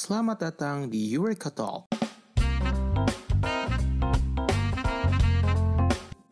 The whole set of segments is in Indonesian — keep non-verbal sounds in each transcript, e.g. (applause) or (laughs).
Selamat datang di Eureka Talk.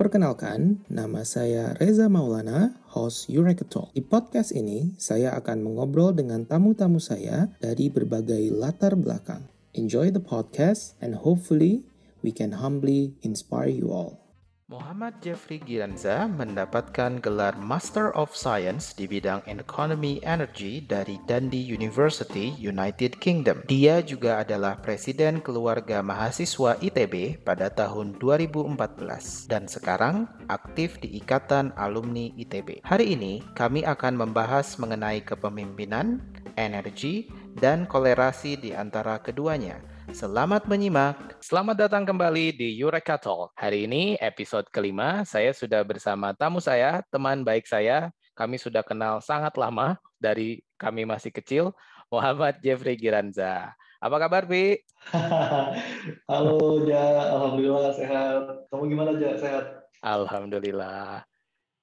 Perkenalkan, nama saya Reza Maulana, host Eureka Talk. Di podcast ini, saya akan mengobrol dengan tamu-tamu saya dari berbagai latar belakang. Enjoy the podcast and hopefully we can humbly inspire you all. Muhammad Jeffrey Giranza mendapatkan gelar Master of Science di bidang Economy Energy dari Dundee University, United Kingdom. Dia juga adalah Presiden Keluarga Mahasiswa ITB pada tahun 2014 dan sekarang aktif di Ikatan Alumni ITB. Hari ini kami akan membahas mengenai kepemimpinan, energi, dan kolerasi di antara keduanya Selamat menyimak. Selamat datang kembali di Eureka Talk. Hari ini episode kelima, saya sudah bersama tamu saya, teman baik saya. Kami sudah kenal sangat lama dari kami masih kecil, Muhammad Jeffrey Giranza. Apa kabar, Pi? (laughs) Halo, Ja. Alhamdulillah sehat. Kamu gimana, Ja? Sehat? Alhamdulillah.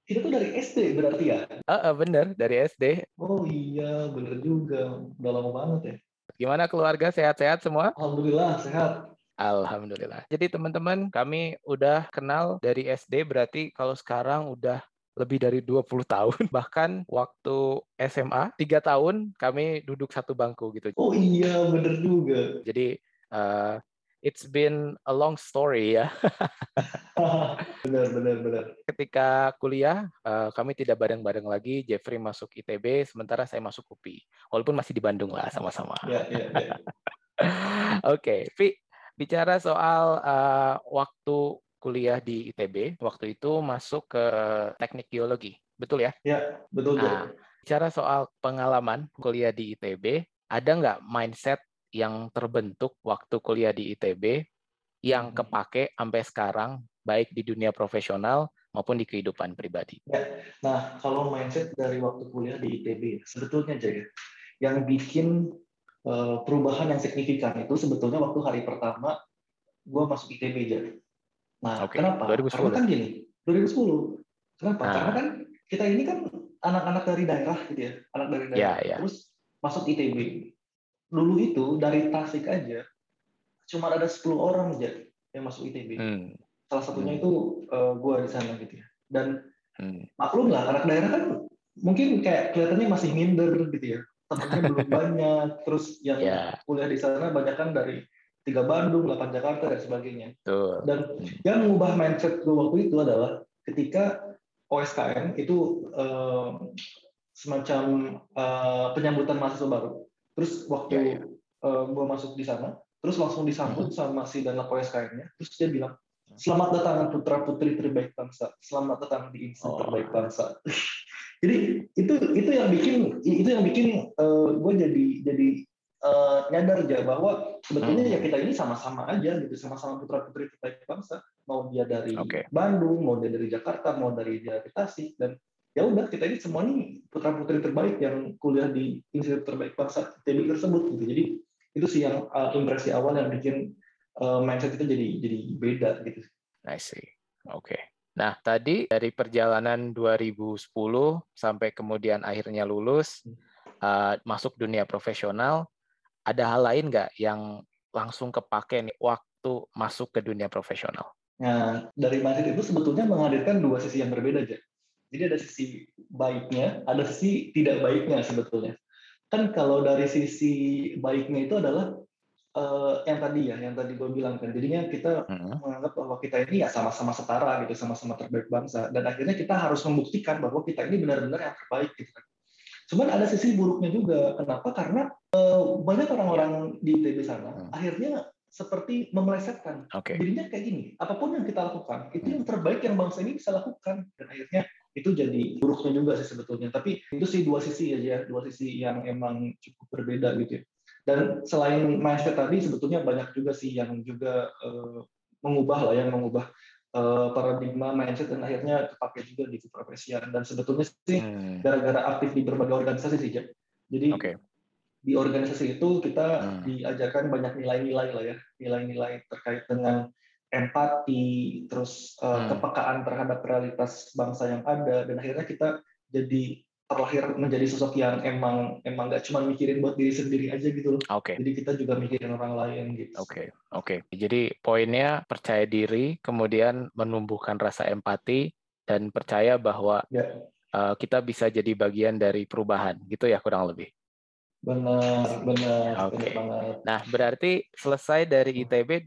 Itu tuh dari SD berarti ya? Uh, uh, bener, dari SD. Oh iya, bener juga. Udah lama banget ya. Gimana keluarga sehat-sehat semua? Alhamdulillah sehat. Alhamdulillah. Jadi teman-teman, kami udah kenal dari SD berarti kalau sekarang udah lebih dari 20 (laughs) tahun. Bahkan waktu SMA, tiga tahun kami duduk satu bangku gitu. Oh iya, bener juga. Jadi uh, it's been a long story ya. (laughs) benar, benar, benar. Ketika kuliah, uh, kami tidak bareng-bareng lagi. Jeffrey masuk ITB, sementara saya masuk UPI. Walaupun masih di Bandung lah sama-sama. Ya, ya, ya. (laughs) Oke, Vi, bicara soal uh, waktu kuliah di ITB, waktu itu masuk ke teknik geologi. Betul ya? Ya, betul. Nah, bicara soal pengalaman kuliah di ITB, ada nggak mindset yang terbentuk waktu kuliah di ITB yang hmm. kepake sampai sekarang baik di dunia profesional maupun di kehidupan pribadi. Ya. Nah, kalau mindset dari waktu kuliah di ITB sebetulnya aja ya, yang bikin uh, perubahan yang signifikan itu sebetulnya waktu hari pertama gue masuk ITB aja. Nah, okay. kenapa? 2010. Karena kan gini, 2010. Kenapa? Nah. Karena kan kita ini kan anak-anak dari daerah gitu ya, anak dari daerah. Yeah, yeah. Terus masuk ITB dulu itu dari Tasik aja cuma ada 10 orang aja yang masuk ITB. Hmm. Salah satunya hmm. itu uh, gua di sana gitu ya. Dan hmm. maklum lah anak daerah kan mungkin kayak kelihatannya masih minder gitu ya. Temannya belum (laughs) banyak, terus yang yeah. kuliah di sana banyak kan dari tiga Bandung, 8 Jakarta dan sebagainya. Tuh. Dan hmm. yang mengubah mindset gue waktu itu adalah ketika OSKM itu uh, semacam uh, penyambutan mahasiswa baru. Terus waktu ya, ya. Uh, gue masuk di sana, terus langsung disambut hmm. sama si dan KM-nya. Terus dia bilang, selamat datang putra putri terbaik bangsa, selamat datang di insan oh. terbaik bangsa. (laughs) jadi itu itu yang bikin itu yang bikin uh, eh, gue jadi jadi uh, nyadar aja bahwa sebetulnya hmm. ya kita ini sama-sama aja gitu, sama-sama putra putri terbaik bangsa. Mau dia dari okay. Bandung, mau dia dari Jakarta, mau dari dia dari Tasik dan ya udah kita ini semua ini putra putri terbaik yang kuliah di institut terbaik bangsa TB tersebut gitu jadi itu sih yang uh, impresi awal yang bikin uh, mindset itu jadi jadi beda gitu. I see. Oke. Okay. Nah, tadi dari perjalanan 2010 sampai kemudian akhirnya lulus uh, masuk dunia profesional, ada hal lain nggak yang langsung kepake nih waktu masuk ke dunia profesional? Nah, dari mindset itu sebetulnya menghadirkan dua sisi yang berbeda aja. Jadi ada sisi baiknya, ada sisi tidak baiknya sebetulnya. Kan kalau dari sisi baiknya itu adalah uh, yang tadi ya, yang tadi gue bilang kan. Jadinya kita hmm. menganggap bahwa kita ini ya sama-sama setara gitu, sama-sama terbaik bangsa. Dan akhirnya kita harus membuktikan bahwa kita ini benar-benar yang terbaik gitu kan. Cuman ada sisi buruknya juga. Kenapa? Karena uh, banyak orang-orang di ITB sana hmm. akhirnya seperti memelesetkan. Okay. Jadinya kayak gini, apa pun yang kita lakukan, itu yang terbaik yang bangsa ini bisa lakukan. Dan akhirnya itu jadi buruknya juga sih sebetulnya. Tapi itu sih dua sisi aja, ya, dua sisi yang emang cukup berbeda gitu ya. Dan selain mindset tadi, sebetulnya banyak juga sih yang juga uh, mengubah lah, yang mengubah uh, paradigma mindset dan akhirnya kepake juga di keprofesian. Dan sebetulnya sih hmm. gara-gara aktif di berbagai organisasi sih, Jadi okay di organisasi itu kita hmm. diajarkan banyak nilai-nilai lah ya, nilai-nilai terkait dengan empati, terus uh, hmm. kepekaan terhadap realitas bangsa yang ada, dan akhirnya kita jadi terlahir menjadi sosok yang emang emang gak cuma mikirin buat diri sendiri aja gitu loh. Oke. Jadi kita juga mikirin orang lain gitu. Oke, oke. Jadi poinnya percaya diri, kemudian menumbuhkan rasa empati dan percaya bahwa Ya, uh, kita bisa jadi bagian dari perubahan, gitu ya kurang lebih. benar, benar, Oke. benar banget. Nah, berarti selesai dari ITB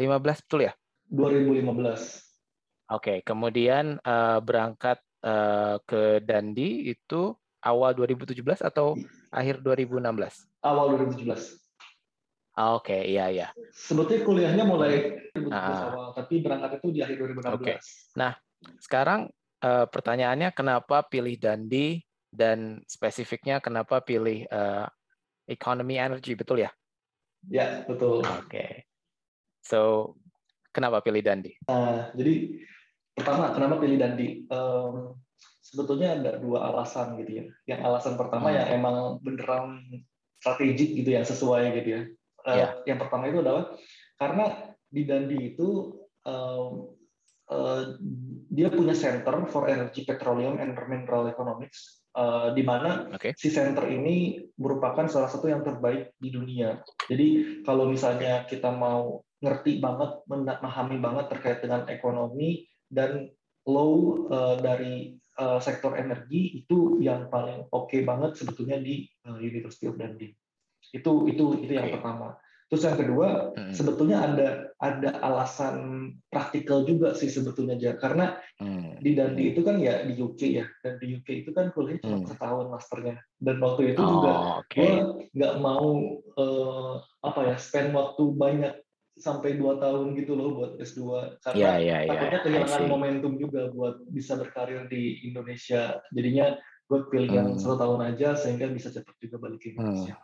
2015 betul ya? 2015. Oke, kemudian uh, berangkat uh, ke Dandi itu awal 2017 atau akhir 2016? Awal 2017. Ah, Oke, iya iya. Sebetulnya kuliahnya mulai 2017 Ah. awal, tapi berangkat itu di akhir 2016. Oke. Sekarang uh, pertanyaannya kenapa pilih Dandi dan spesifiknya kenapa pilih uh, economy energy betul ya? Ya, betul. Oke. So, kenapa pilih Dandi? Nah, jadi pertama kenapa pilih Dandi? Em, sebetulnya ada dua alasan gitu ya. Yang alasan pertama Hmm. yang emang beneran strategik gitu yang sesuai gitu ya. Eh, Ya. Yang pertama itu adalah karena di Dandi itu em, eh, dia punya Center for Energy, Petroleum and Mineral Economics, eh, di mana Oke. si center ini merupakan salah satu yang terbaik di dunia. Jadi kalau misalnya kita mau ngerti banget, memahami banget terkait dengan ekonomi dan low eh, dari eh, sektor energi itu yang paling oke banget sebetulnya di eh, University of Dundee. Itu itu itu yang pertama. Terus yang kedua Hmm. sebetulnya ada ada alasan praktikal juga sih sebetulnya aja karena Hmm. di Dundee itu kan ya di UK ya dan di UK itu kan kuliahnya cuma Hmm. setahun masternya dan waktu itu juga Oh, oke. gue nggak mau eh, apa ya spend waktu banyak sampai dua tahun gitu loh buat S2 Ya, karena ya, ya. takutnya I kehilangan momentum juga buat bisa berkarir di Indonesia. Jadinya gue pilih yang Hmm. satu tahun aja sehingga bisa cepat juga balik ke Indonesia.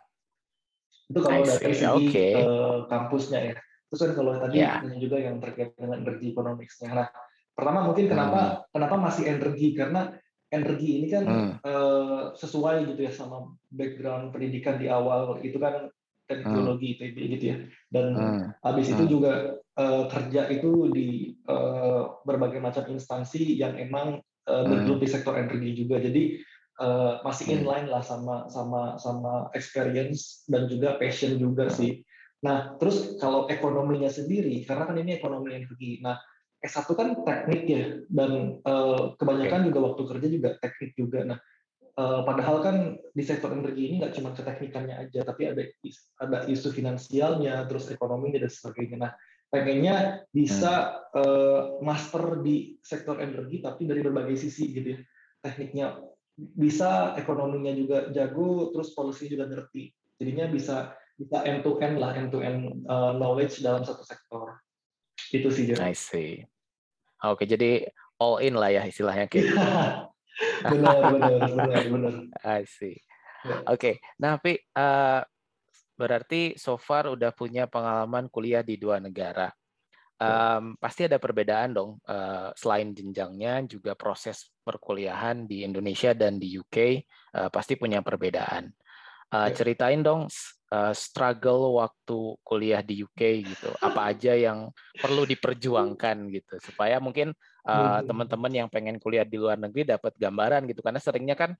Itu I kalau dari segi Oke. eh, kampusnya ya. Terus kan kalau tadi ini juga yang terkait dengan energi economics-nya. Nah pertama mungkin kenapa kenapa masih energi? Karena energi ini kan Hmm. eh, sesuai gitu ya sama background pendidikan di awal. Itu kan teknologi ITB gitu ya. Dan habis itu juga eh, kerja itu di eh, berbagai macam instansi yang emang eh, bergelut di sektor energi juga. Jadi eh, masih Hmm. inline lah sama sama sama experience dan juga passion juga sih. Nah terus kalau ekonominya sendiri karena kan ini ekonomi energi. Nah S1 kan teknik ya dan eh, kebanyakan juga waktu kerja juga teknik juga. Nah Eh, padahal kan di sektor energi ini nggak cuma keteknikannya aja, tapi ada ada isu finansialnya, terus ekonominya dan sebagainya. Nah, pengennya bisa eh, master di sektor energi, tapi dari berbagai sisi gitu ya. Tekniknya bisa, ekonominya juga jago, terus policy juga ngerti. Jadinya bisa bisa end to end lah, end to end knowledge dalam satu sektor. Itu sih Jar. I see. Oke, jadi all in lah ya istilahnya kayak gitu. (laughs) benar, benar, benar, benar. (laughs) I see. Ya. Oke, nah tapi eh, berarti so far udah punya pengalaman kuliah di dua negara. Em, pasti ada perbedaan dong, eh, selain jenjangnya juga proses perkuliahan di Indonesia dan di UK eh, pasti punya perbedaan. Ya. ceritain dong eh, struggle waktu kuliah di UK gitu. Apa aja yang perlu diperjuangkan gitu supaya mungkin eh, Mhm. teman-teman yang pengen kuliah di luar negeri dapat gambaran gitu karena seringnya kan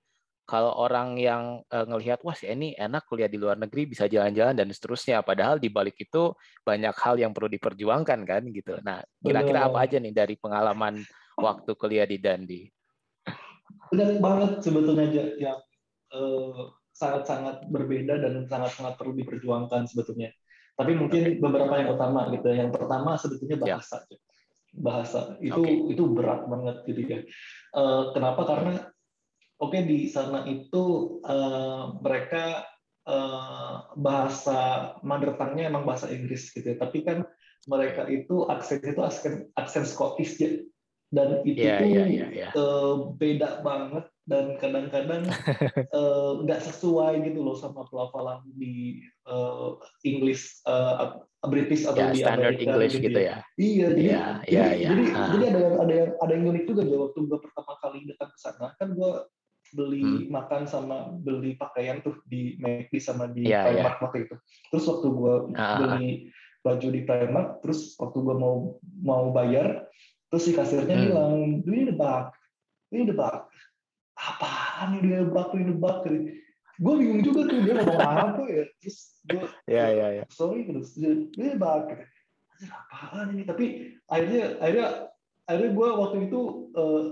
kalau orang yang eh, ngelihat wah si ini enak kuliah di luar negeri bisa jalan-jalan dan seterusnya padahal di balik itu banyak hal yang perlu diperjuangkan kan gitu. Nah, kira-kira apa aja nih dari pengalaman waktu kuliah di Dundee? Benar banget sebetulnya yang eh, sangat-sangat berbeda dan sangat-sangat perlu diperjuangkan sebetulnya. Tapi mungkin beberapa yang utama gitu. Yang pertama sebetulnya Ya. Bahasa. Itu Oke. itu berat banget gitu ya. Eh, kenapa? Karena oke di sana itu eh, mereka eh, bahasa mother tongue-nya emang bahasa Inggris gitu ya. Tapi kan mereka itu aksen itu aksen aksen Scottish ya. Dan itu Iya, tuh iya, iya, iya. eh, beda banget dan kadang-kadang (laughs) eh, nggak sesuai gitu loh sama pelafalan di eh, English eh, British atau Ya, di standard Amerika English gitu ya. Iya, jadi Iya, jadi, iya, iya. jadi, Ah. jadi ada yang ada yang ada yang unik juga ya waktu gue pertama kali datang ke sana kan gue beli Hmm. makan sama beli pakaian tuh di McD sama di Iya, Primark waktu itu. Terus waktu gue Ah, ah, beli baju di Primark, terus waktu gue mau mau bayar, terus si kasirnya Hmm. bilang, "Do you need a bag? Do you need a bag?" Apaan ini dia nebak ini nebak gue bingung juga tuh dia ngomong apa ya terus gue ya ya ya sorry terus dia nebak gitu. apaan ini tapi akhirnya akhirnya akhirnya gue waktu itu uh,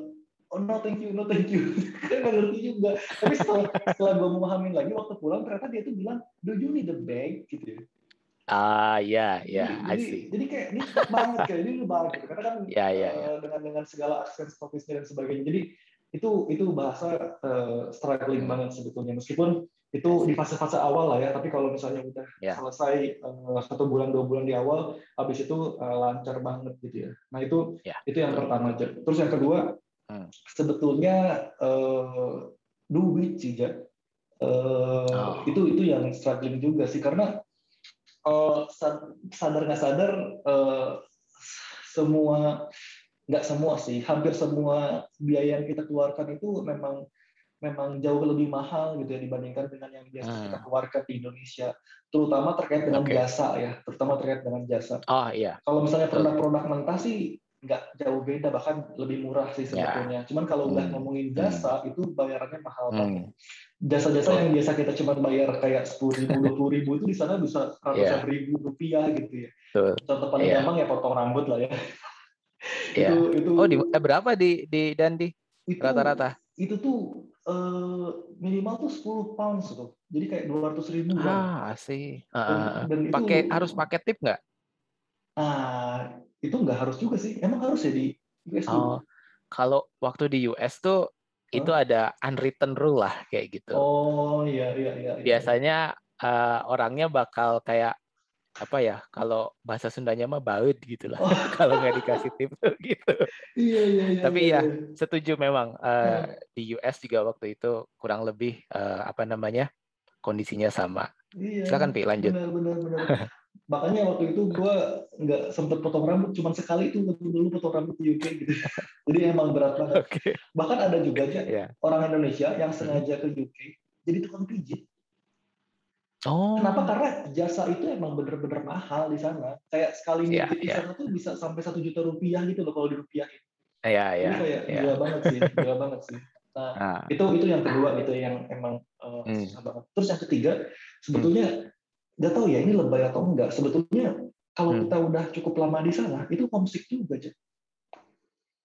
oh no thank you no thank you (laughs) kan nggak ngerti juga tapi setelah setelah gue memahami lagi waktu pulang ternyata dia tuh bilang do you need a bag gitu ya Ah ya ya, I see. Jadi, kayak ini banget kayak ini banget gitu. karena kan (laughs) ya, ya. Uh, dengan dengan segala aksen stokisnya dan sebagainya. Jadi itu itu bahasa uh, struggling banget sebetulnya meskipun itu di fase-fase awal lah ya tapi kalau misalnya udah yeah. selesai uh, satu bulan dua bulan di awal habis itu uh, lancar banget gitu ya nah itu yeah. itu yang pertama aja terus yang kedua hmm. sebetulnya uh, duit sih ya uh, oh. itu itu yang struggling juga sih karena uh, sadar nggak sadar uh, semua nggak semua sih, hampir semua biaya yang kita keluarkan itu memang memang jauh lebih mahal gitu ya dibandingkan dengan yang biasa hmm. kita keluarkan di Indonesia, terutama terkait dengan okay. jasa ya, terutama terkait dengan jasa. Oh iya. Kalau misalnya produk-produk mentah sih nggak jauh beda bahkan lebih murah sih ya. sebetulnya. Yeah. Cuman kalau udah hmm. ngomongin hmm. jasa hmm. itu bayarannya mahal hmm. banget. Jasa-jasa yang biasa kita cuma bayar kayak sepuluh ribu, (laughs) dua puluh ribu itu di sana bisa ratusan yeah. ribu rupiah gitu ya. Contoh paling yeah. gampang ya potong rambut lah ya. (laughs) Ya. itu itu. Oh di eh, berapa di di dan di rata-rata. itu tuh uh, minimal tuh 10 pounds tuh jadi kayak dua ratus ribu ah sih uh, dan, dan pakai itu, harus pakai tip nggak? Ah itu nggak harus juga sih. Emang harus ya di US oh, kalau waktu di US tuh huh? itu ada unwritten rule lah kayak gitu. Oh iya iya iya, iya. biasanya uh, orangnya bakal kayak apa ya kalau bahasa Sundanya mah baut gitu lah oh. (laughs) kalau nggak dikasih tip (laughs) gitu. Iya, iya, iya, tapi iya, ya iya. setuju memang uh, di US juga waktu itu kurang lebih uh, apa namanya kondisinya sama. Iya, silakan pi lanjut. benar benar benar. (laughs) Makanya waktu itu gue nggak sempet potong rambut cuma sekali itu waktu dulu potong rambut di UK gitu. Jadi emang berat banget. Okay. bahkan ada juga aja yeah. orang Indonesia yang sengaja ke UK jadi tukang pijit Oh. Kenapa? Karena jasa itu emang bener-bener mahal di sana. Kayak sekali yeah, di yeah. sana tuh bisa sampai satu juta rupiah gitu loh kalau dirupiahin. Iya, iya. Jadi kayak yeah. gila banget sih, gila banget sih. Nah, ah. itu itu yang kedua gitu yang emang uh, hmm. susah banget. Terus yang ketiga, sebetulnya hmm. nggak hmm. tahu ya ini lebay atau enggak. Sebetulnya kalau hmm. kita udah cukup lama di sana, itu homesick juga aja.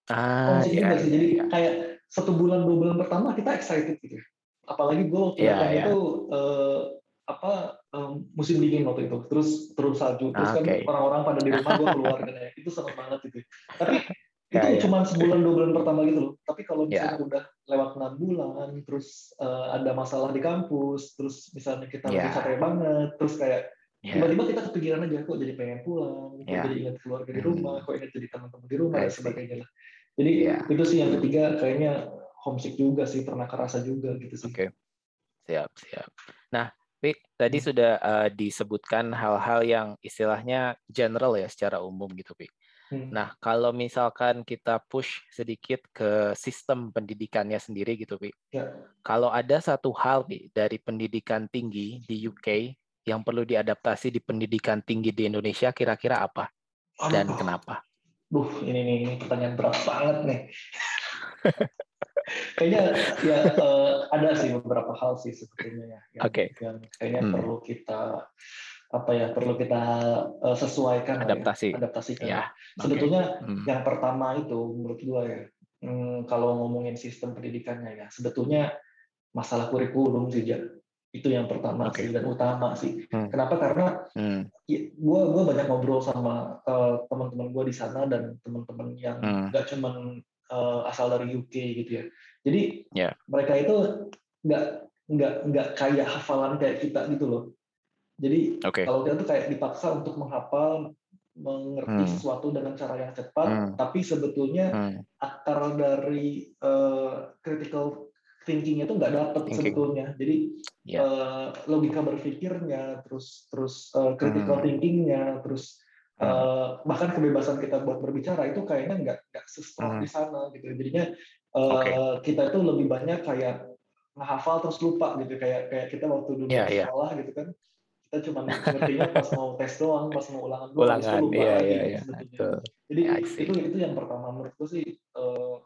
Ah, homesick yeah, juga sih. Jadi yeah. kayak satu bulan dua bulan pertama kita excited gitu. Apalagi gue waktu yeah, yeah. itu uh, apa um, musim dingin waktu itu terus terus salju terus okay. kan orang-orang pada di rumah gue keluar kan ya itu seneng banget itu tapi (laughs) itu ya, ya. cuma sebulan dua bulan pertama gitu loh tapi kalau misalnya ya. udah lewat enam bulan terus uh, ada masalah di kampus terus misalnya kita ya. lagi capek banget terus kayak ya. tiba-tiba kita kepikiran aja kok jadi pengen pulang kok ya. jadi ingat keluarga di rumah kok ingat jadi teman-teman di rumah dan sebagainya lah jadi ya. itu sih yang ketiga kayaknya homesick juga sih pernah kerasa juga gitu sih oke okay. siap siap nah tapi tadi hmm. sudah uh, disebutkan hal-hal yang istilahnya general ya secara umum gitu, Pi. Hmm. Nah, kalau misalkan kita push sedikit ke sistem pendidikannya sendiri gitu, Pi. Ya. Kalau ada satu hal Pi, dari pendidikan tinggi di UK yang perlu diadaptasi di pendidikan tinggi di Indonesia, kira-kira apa dan Aduh. kenapa? Duh, ini, ini pertanyaan berat banget nih. (laughs) kayaknya ya uh, ada sih beberapa hal sih sebetulnya ya yang, okay. yang kayaknya hmm. perlu kita apa ya perlu kita uh, sesuaikan adaptasi ya, adaptasikan ya. sebetulnya okay. hmm. yang pertama itu menurut gua ya hmm, kalau ngomongin sistem pendidikannya ya sebetulnya masalah kurikulum sih ya itu yang pertama okay. sih dan utama sih hmm. kenapa karena hmm. ya, gua gua banyak ngobrol sama uh, teman-teman gua di sana dan teman-teman yang hmm. nggak hmm. cuman uh, asal dari UK gitu ya. Jadi yeah. mereka itu nggak nggak nggak kayak hafalan kayak kita gitu loh. Jadi okay. kalau kita tuh kayak dipaksa untuk menghafal, mengerti hmm. sesuatu dengan cara yang cepat, hmm. tapi sebetulnya hmm. akar dari uh, critical thinking itu nggak dapet thinking. sebetulnya. Jadi yeah. Ya. uh, logika berpikirnya, terus terus uh, critical hmm. thinkingnya, terus Uh, bahkan kebebasan kita buat berbicara itu kayaknya nggak nggak sestrong hmm. di sana gitu jadinya uh, okay. kita itu lebih banyak kayak ngehafal terus lupa gitu kayak kayak kita waktu dulu yeah, yeah. sekolah gitu kan kita cuma ngertinya pas mau tes doang pas mau ulangan doang ulangan, lupa yeah, lagi yeah, yeah. jadi yeah, itu itu yang pertama menurutku sih uh,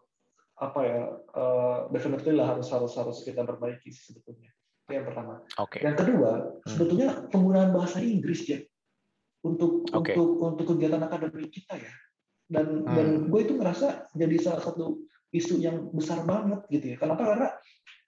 apa ya uh, definitely lah harus harus harus kita perbaiki sebetulnya itu yang pertama okay. yang kedua hmm. sebetulnya penggunaan bahasa Inggris ya untuk okay. untuk untuk kegiatan akademik kita ya dan hmm. dan gue itu ngerasa jadi salah satu isu yang besar banget gitu ya kenapa karena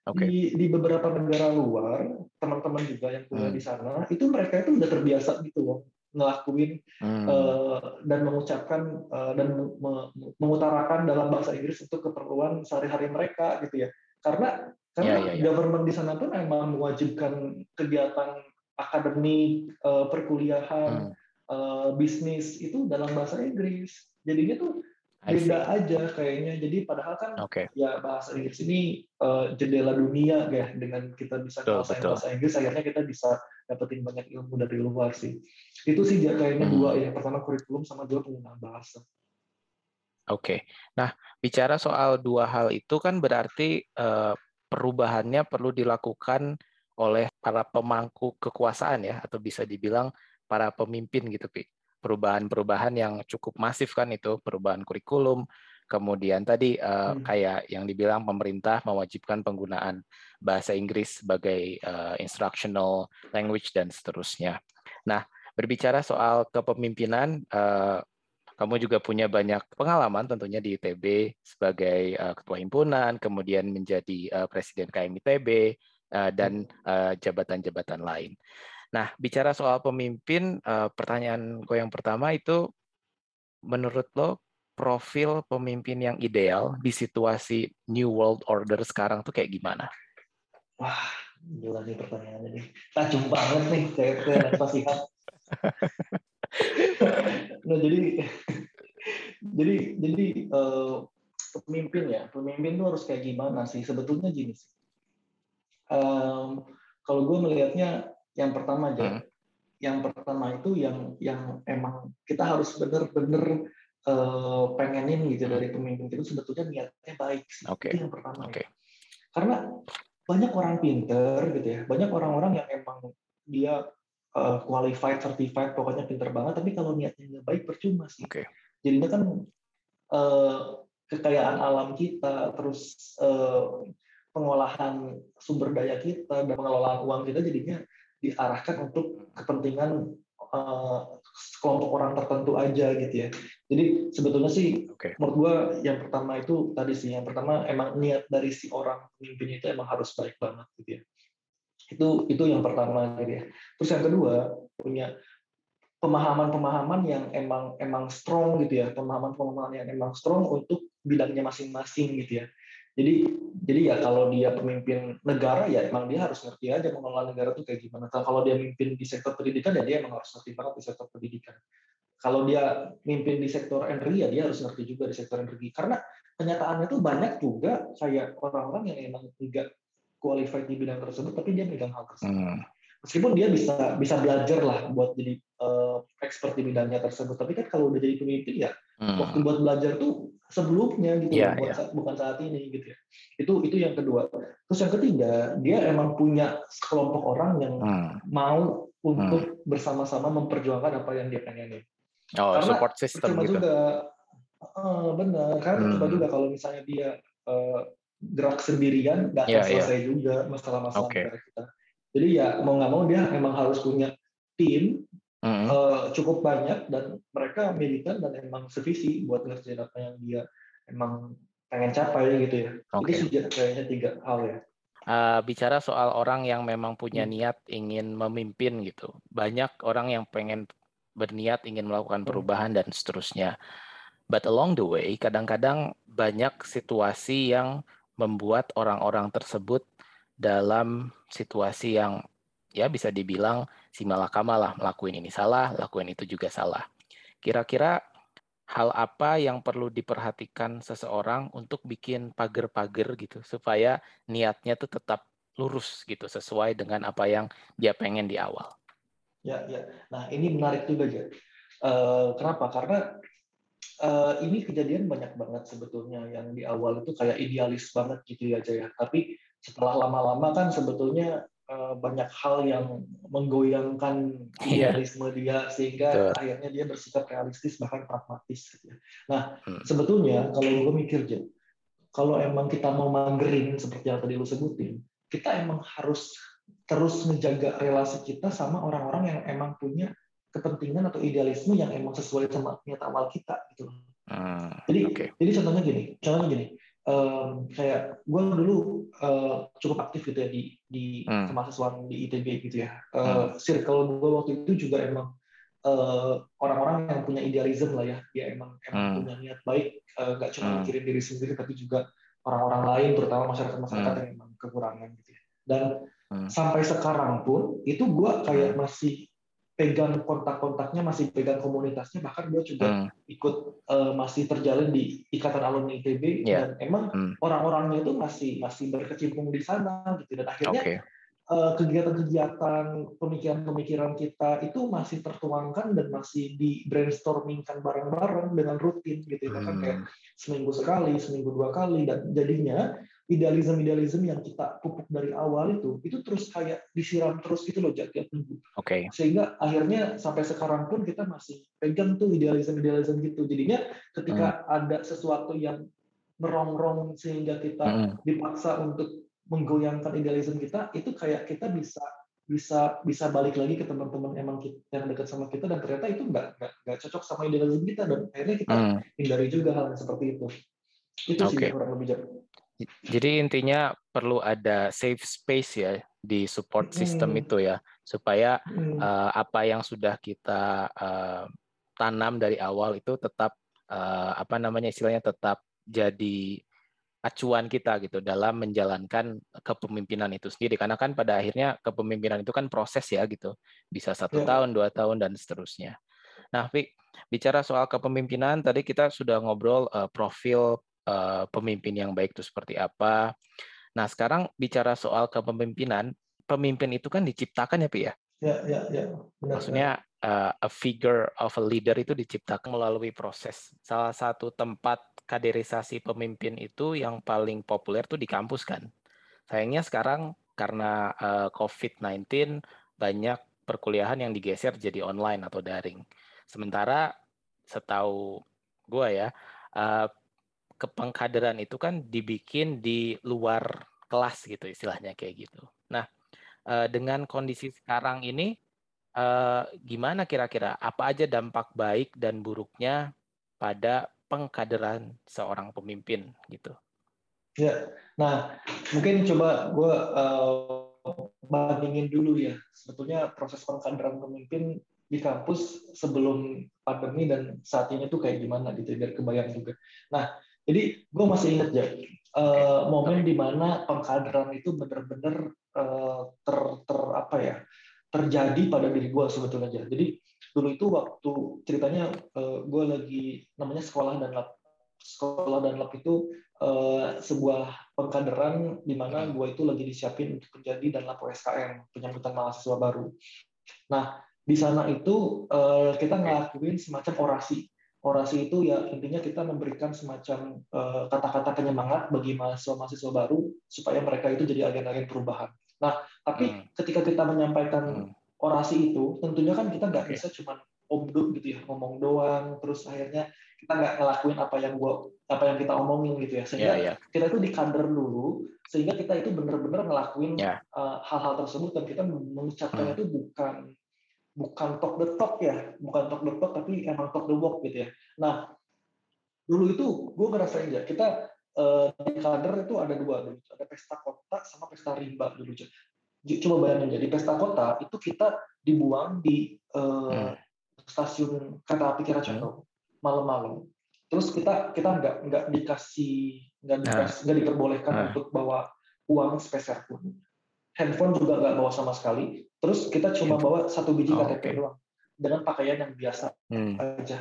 okay. di di beberapa negara luar teman-teman juga yang kuliah hmm. di sana itu mereka itu udah terbiasa gitu loh ngelakuin hmm. uh, dan mengucapkan uh, dan me mengutarakan dalam bahasa Inggris untuk keperluan sehari-hari mereka gitu ya karena karena yeah, yeah, yeah. government di sana pun memang mewajibkan kegiatan akademik uh, perkuliahan hmm. Uh, bisnis itu dalam bahasa Inggris jadinya tuh beda aja kayaknya. Jadi padahal kan okay. ya bahasa Inggris ini uh, jendela dunia ya dengan kita bisa kuasain bahasa Inggris akhirnya kita bisa dapetin banyak ilmu dari luar sih. Itu sih kayaknya hmm. dua ya. Pertama kurikulum sama dua penggunaan bahasa. Oke. Okay. Nah, bicara soal dua hal itu kan berarti uh, perubahannya perlu dilakukan oleh para pemangku kekuasaan ya atau bisa dibilang para pemimpin gitu, Pi perubahan-perubahan yang cukup masif kan itu perubahan kurikulum kemudian tadi uh, hmm. kayak yang dibilang pemerintah mewajibkan penggunaan bahasa Inggris sebagai uh, instructional language dan seterusnya. Nah, berbicara soal kepemimpinan, uh, kamu juga punya banyak pengalaman tentunya di ITB sebagai uh, ketua himpunan, kemudian menjadi uh, presiden KMITB uh, dan jabatan-jabatan uh, lain. Nah, bicara soal pemimpin, uh, pertanyaan gue yang pertama itu, menurut lo profil pemimpin yang ideal di situasi New World Order sekarang tuh kayak gimana? Wah, gila nih pertanyaannya nih. Tajam banget nih, kayak kayak pasihan. (laughs) nah jadi jadi jadi uh, pemimpin ya pemimpin tuh harus kayak gimana sih sebetulnya gini sih um, kalau gue melihatnya yang pertama aja. Hmm. Yang pertama itu yang yang emang kita harus bener-bener uh, pengenin gitu hmm. dari pemimpin itu sebetulnya niatnya baik. Okay. Itu yang pertama. Okay. Ya. Karena banyak orang pinter gitu ya, banyak orang-orang yang emang dia uh, qualified, certified, pokoknya pinter banget, tapi kalau niatnya nggak baik percuma sih. Okay. Jadinya kan uh, kekayaan alam kita, terus uh, pengolahan sumber daya kita dan pengelolaan uang kita jadinya diarahkan untuk kepentingan uh, kelompok orang tertentu aja gitu ya. Jadi sebetulnya sih okay. menurut gua yang pertama itu tadi sih yang pertama emang niat dari si orang pemimpin itu emang harus baik banget gitu ya. Itu itu yang pertama gitu ya. Terus yang kedua punya pemahaman-pemahaman yang emang emang strong gitu ya, pemahaman-pemahaman yang emang strong untuk bidangnya masing-masing gitu ya. Jadi jadi ya kalau dia pemimpin negara ya emang dia harus ngerti aja mengelola negara tuh kayak gimana. Kalau dia mimpin di sektor pendidikan ya dia emang harus ngerti banget di sektor pendidikan. Kalau dia mimpin di sektor energi ya dia harus ngerti juga di sektor energi. Karena kenyataannya tuh banyak juga kayak orang-orang yang emang tidak qualified di bidang tersebut tapi dia megang hal tersebut. Hmm. Meskipun dia bisa bisa belajar lah buat jadi uh, expert di bidangnya tersebut. Tapi kan kalau udah jadi pemimpin ya hmm. waktu buat belajar tuh sebelumnya gitu yeah, bukan, yeah. Saat, bukan saat ini gitu ya itu itu yang kedua terus yang ketiga dia emang punya kelompok orang yang hmm. mau untuk hmm. bersama-sama memperjuangkan apa yang dia pengenin oh, karena support system percuma gitu. juga uh, benar karena hmm. coba juga kalau misalnya dia uh, gerak sendirian nggak yeah, iya. selesai yeah. juga masalah-masalah okay. kita jadi ya mau nggak mau dia emang harus punya tim hmm. uh, cukup banyak dan mereka militan dan emang sevisi buat ngerjain apa yang dia emang pengen capai gitu ya. Okay. Itu sih kayaknya tiga hal ya. Uh, bicara soal orang yang memang punya hmm. niat ingin memimpin gitu, banyak orang yang pengen berniat ingin melakukan hmm. perubahan dan seterusnya. But along the way, kadang-kadang banyak situasi yang membuat orang-orang tersebut dalam situasi yang ya bisa dibilang si malakama lah melakukan ini salah, lakuin itu juga salah. Kira-kira hal apa yang perlu diperhatikan seseorang untuk bikin pagar-pagar gitu supaya niatnya tuh tetap lurus gitu sesuai dengan apa yang dia pengen di awal. Ya, ya. Nah ini menarik juga ya. Uh, kenapa? Karena uh, ini kejadian banyak banget sebetulnya yang di awal itu kayak idealis banget gitu ya Jaya. Tapi setelah lama-lama kan sebetulnya Eh, banyak hal yang menggoyangkan iya. idealisme dia sehingga Betul. akhirnya dia bersikap realistis bahkan pragmatis. Gitu ya. Nah hmm. sebetulnya kalau gue mikir aja, kalau emang kita mau magerin seperti yang tadi lu sebutin, kita emang harus terus menjaga relasi kita sama orang-orang yang emang punya kepentingan atau idealisme yang emang sesuai sama niat awal kita gitu. Hmm, jadi okay. jadi contohnya gini, contohnya gini, um, kayak gue dulu uh, cukup aktif gitu ya di di hmm. kemahasiswaan di ITB gitu ya. Uh, hmm. Circle gue waktu itu juga emang orang-orang uh, yang punya idealisme lah ya, dia emang emang hmm. punya niat baik, nggak uh, cuma hmm. mikirin diri sendiri tapi juga orang-orang lain, terutama masyarakat-masyarakat hmm. yang emang kekurangan gitu ya. Dan hmm. sampai sekarang pun itu gue kayak hmm. masih pegang kontak-kontaknya, masih pegang komunitasnya, bahkan gue juga hmm. ikut uh, masih terjalin di ikatan alumni ITB yeah. dan emang hmm. orang-orangnya itu masih masih berkecimpung di sana gitu dan akhirnya okay. uh, kegiatan-kegiatan pemikiran-pemikiran kita itu masih tertuangkan dan masih di brainstormingkan bareng-bareng dengan rutin gitu ya kan kayak seminggu sekali, seminggu dua kali dan jadinya idealisme-idealisme yang kita pupuk dari awal itu itu terus kayak disiram terus gitu loh tiap minggu. Oke. Okay. Sehingga akhirnya sampai sekarang pun kita masih pegang tuh idealisme-idealisme gitu. Jadinya ketika hmm. ada sesuatu yang merongrong sehingga kita hmm. dipaksa untuk menggoyangkan idealisme kita, itu kayak kita bisa bisa bisa balik lagi ke teman-teman emang kita, yang dekat sama kita dan ternyata itu nggak nggak cocok sama idealisme kita dan akhirnya kita hmm. hindari juga hal yang seperti itu. Itu okay. sih kurang lebih jauh. Jadi intinya perlu ada safe space ya di support system hmm. itu ya supaya hmm. uh, apa yang sudah kita uh, tanam dari awal itu tetap uh, apa namanya istilahnya tetap jadi acuan kita gitu dalam menjalankan kepemimpinan itu sendiri karena kan pada akhirnya kepemimpinan itu kan proses ya gitu bisa satu yeah. tahun dua tahun dan seterusnya. Nah, Vic, bicara soal kepemimpinan tadi kita sudah ngobrol uh, profil pemimpin yang baik itu seperti apa. Nah, sekarang bicara soal kepemimpinan, pemimpin itu kan diciptakan ya, Pi ya? Ya, ya, ya. Benar, Maksudnya uh, a figure of a leader itu diciptakan melalui proses. Salah satu tempat kaderisasi pemimpin itu yang paling populer tuh di kampus kan. Sayangnya sekarang karena uh, COVID-19 banyak perkuliahan yang digeser jadi online atau daring. Sementara setahu gue ya, uh, kepengkaderan itu kan dibikin di luar kelas gitu istilahnya kayak gitu. Nah, eh, dengan kondisi sekarang ini eh, gimana kira-kira apa aja dampak baik dan buruknya pada pengkaderan seorang pemimpin gitu? Ya, nah mungkin coba gue uh, bandingin dulu ya. Sebetulnya proses pengkaderan pemimpin di kampus sebelum pandemi dan saat ini tuh kayak gimana gitu biar kebayang juga. Nah, jadi gue masih inget ya uh, momen di mana pengkaderan itu benar-benar uh, ter, ter apa ya terjadi pada diri gue sebetulnya aja. Jadi dulu itu waktu ceritanya uh, eh, gue lagi namanya sekolah dan lab sekolah dan lab itu uh, sebuah pengkaderan di mana gue itu lagi disiapin untuk menjadi dan lab OSKM penyambutan mahasiswa baru. Nah di sana itu uh, kita ngelakuin semacam orasi orasi itu ya intinya kita memberikan semacam eh, kata-kata uh, penyemangat bagi mahasiswa-mahasiswa baru supaya mereka itu jadi agen-agen perubahan. Nah, tapi hmm. ketika kita menyampaikan hmm. orasi itu, tentunya kan kita nggak bisa cuma omdo gitu ya, ngomong doang, terus akhirnya kita nggak ngelakuin apa yang gua apa yang kita omongin gitu ya, sehingga yeah, yeah. kita itu di kader dulu, sehingga kita itu benar-benar ngelakuin yeah. Ya. uh, hal-hal tersebut dan kita mengucapkannya hmm. itu bukan bukan talk the talk ya, bukan talk the talk tapi emang talk the walk gitu ya. Nah, dulu itu gue ngerasain ya, kita uh, di kader itu ada dua dulu, ada pesta kota sama pesta rimba dulu. Coba bayangin jadi pesta kota itu kita dibuang di uh, hmm. stasiun kereta api Kira hmm. malam-malam. Terus kita kita nggak nggak dikasih nggak nah. dikasih nggak diperbolehkan nah. untuk bawa uang spesial pun. Handphone juga nggak bawa sama sekali Terus kita cuma bawa satu biji oh, KTP okay. doang dengan pakaian yang biasa hmm. aja.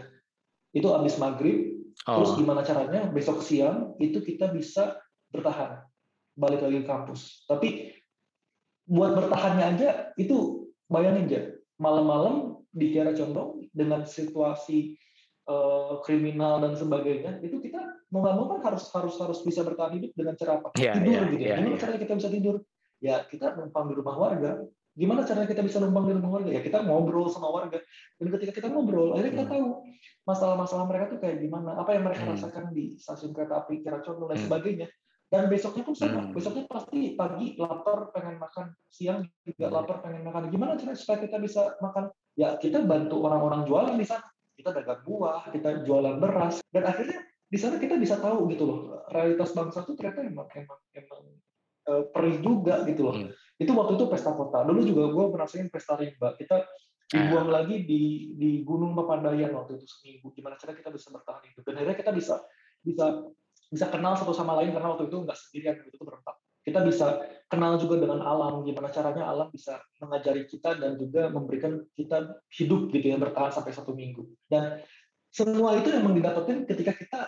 Itu habis maghrib. Oh. Terus gimana caranya besok siang itu kita bisa bertahan balik lagi ke kampus. Tapi buat bertahannya aja itu bayangin aja malam-malam di Kiara Condong dengan situasi uh, kriminal dan sebagainya itu kita mau nggak mau kan harus harus harus bisa bertahan hidup dengan cara apa yeah, tidur yeah, gitu. Yeah, Gimana yeah. caranya kita bisa tidur? Ya kita numpang di rumah warga Gimana caranya kita bisa numpang di rumah warga? Ya kita ngobrol sama warga. Dan ketika kita ngobrol, akhirnya kita hmm. tahu masalah-masalah mereka tuh kayak gimana, apa yang mereka hmm. rasakan di stasiun kereta api, kira dan lain hmm. sebagainya. Dan besoknya pun sama. Besoknya pasti pagi lapar pengen makan, siang juga lapar pengen makan. Gimana caranya supaya kita bisa makan? Ya kita bantu orang-orang jualan di sana. Kita dagang buah, kita jualan beras, dan akhirnya di sana kita bisa tahu gitu loh realitas bangsa itu ternyata emang emang emang perih juga gitu loh. Hmm. Itu waktu itu pesta kota. Dulu juga gue merasain pesta rimba. Kita dibuang ah. lagi di di Gunung Papandayan waktu itu seminggu. Gimana cara kita bisa bertahan hidup? Dan akhirnya kita bisa bisa bisa kenal satu sama lain karena waktu itu nggak sendirian itu berempat. Kita bisa kenal juga dengan alam, gimana caranya alam bisa mengajari kita dan juga memberikan kita hidup gitu ya bertahan sampai satu minggu. Dan semua itu memang didapatkan ketika kita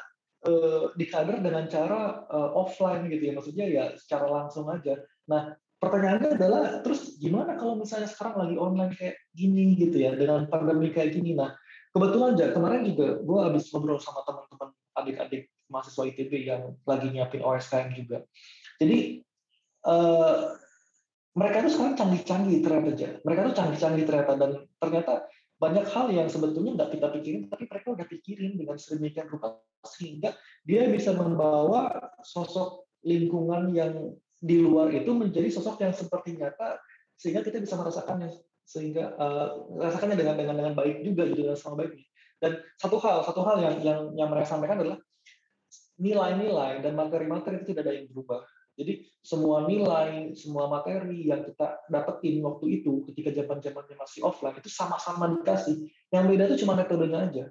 uh, di kader dengan cara uh, offline gitu ya, maksudnya ya secara langsung aja. Nah pertanyaannya adalah terus gimana kalau misalnya sekarang lagi online kayak gini gitu ya dengan pandemi kayak gini? Nah kebetulan aja kemarin juga gue habis ngobrol sama teman-teman adik-adik mahasiswa ITB yang lagi nyiapin OSKM juga. Jadi uh, mereka tuh sekarang canggih-canggih ternyata aja mereka tuh canggih-canggih ternyata dan ternyata banyak hal yang sebetulnya nggak kita pikirin tapi mereka udah pikirin dengan sedemikian rupa sehingga dia bisa membawa sosok lingkungan yang di luar itu menjadi sosok yang seperti nyata sehingga kita bisa merasakannya sehingga uh, merasakannya dengan dengan dengan baik juga gitu dengan sama baiknya. Dan satu hal satu hal yang yang yang mereka sampaikan adalah nilai-nilai dan materi-materi itu tidak ada yang berubah jadi semua nilai semua materi yang kita dapetin waktu itu ketika zaman zamannya masih offline itu sama-sama dikasih. Yang beda itu cuma metodenya aja.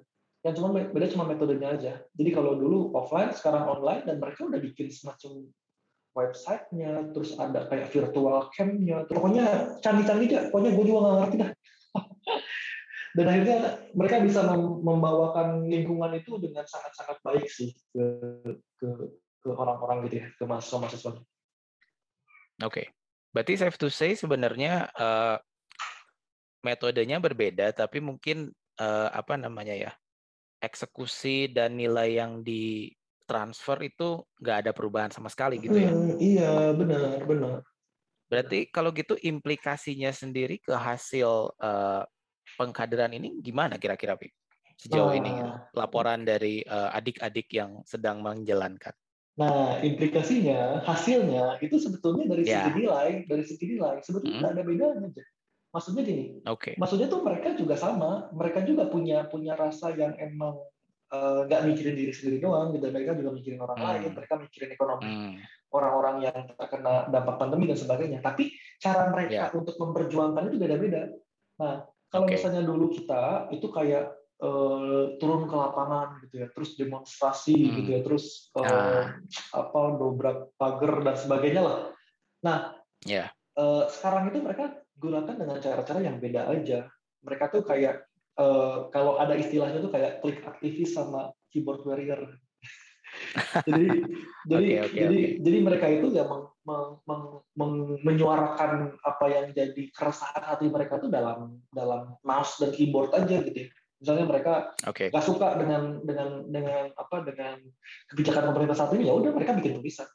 Yang cuma beda cuma metodenya aja. Jadi kalau dulu offline sekarang online dan mereka udah bikin semacam websitenya, terus ada kayak virtual camp-nya, pokoknya canggih-canggih aja, pokoknya gue juga nggak ngerti dah. (laughs) Dan akhirnya mereka bisa membawakan lingkungan itu dengan sangat-sangat baik sih ke ke ke orang-orang gitu ya, ke mahasiswa-mahasiswa. Oke, okay. berarti safe to say sebenarnya uh, metodenya berbeda, tapi mungkin uh, apa namanya ya eksekusi dan nilai yang di transfer itu nggak ada perubahan sama sekali gitu ya? Hmm, iya benar benar. Berarti kalau gitu implikasinya sendiri ke hasil uh, pengkaderan ini gimana kira-kira, Pi? Sejauh nah, ini laporan dari uh, adik-adik yang sedang menjalankan. Nah, implikasinya, hasilnya itu sebetulnya dari ya. segi nilai, dari segi nilai sebetulnya nggak hmm. ada bedanya. Maksudnya gini, okay. maksudnya tuh mereka juga sama, mereka juga punya punya rasa yang emang Eh, nggak uh, mikirin diri sendiri doang gitu mereka juga mikirin orang hmm. lain mereka mikirin ekonomi hmm. orang-orang yang terkena dampak pandemi dan sebagainya tapi cara mereka yeah. untuk memperjuangkan itu beda-beda nah kalau okay. misalnya dulu kita itu kayak uh, turun ke lapangan gitu ya terus demonstrasi hmm. gitu ya terus uh, ah. apa dobrak pagar dan sebagainya lah nah yeah. Ya. uh, sekarang itu mereka gunakan dengan cara-cara yang beda aja mereka tuh kayak uh, kalau ada istilahnya tuh kayak klik aktivis sama keyboard warrior. (laughs) jadi jadi okay, okay, jadi okay. jadi mereka itu ya meng, meng, meng, meng, menyuarakan apa yang jadi keresahan hati mereka tuh dalam dalam mouse dan keyboard aja gitu ya. Misalnya mereka okay. gak suka dengan dengan dengan apa dengan kebijakan pemerintah saat ini ya udah mereka bikin tulisan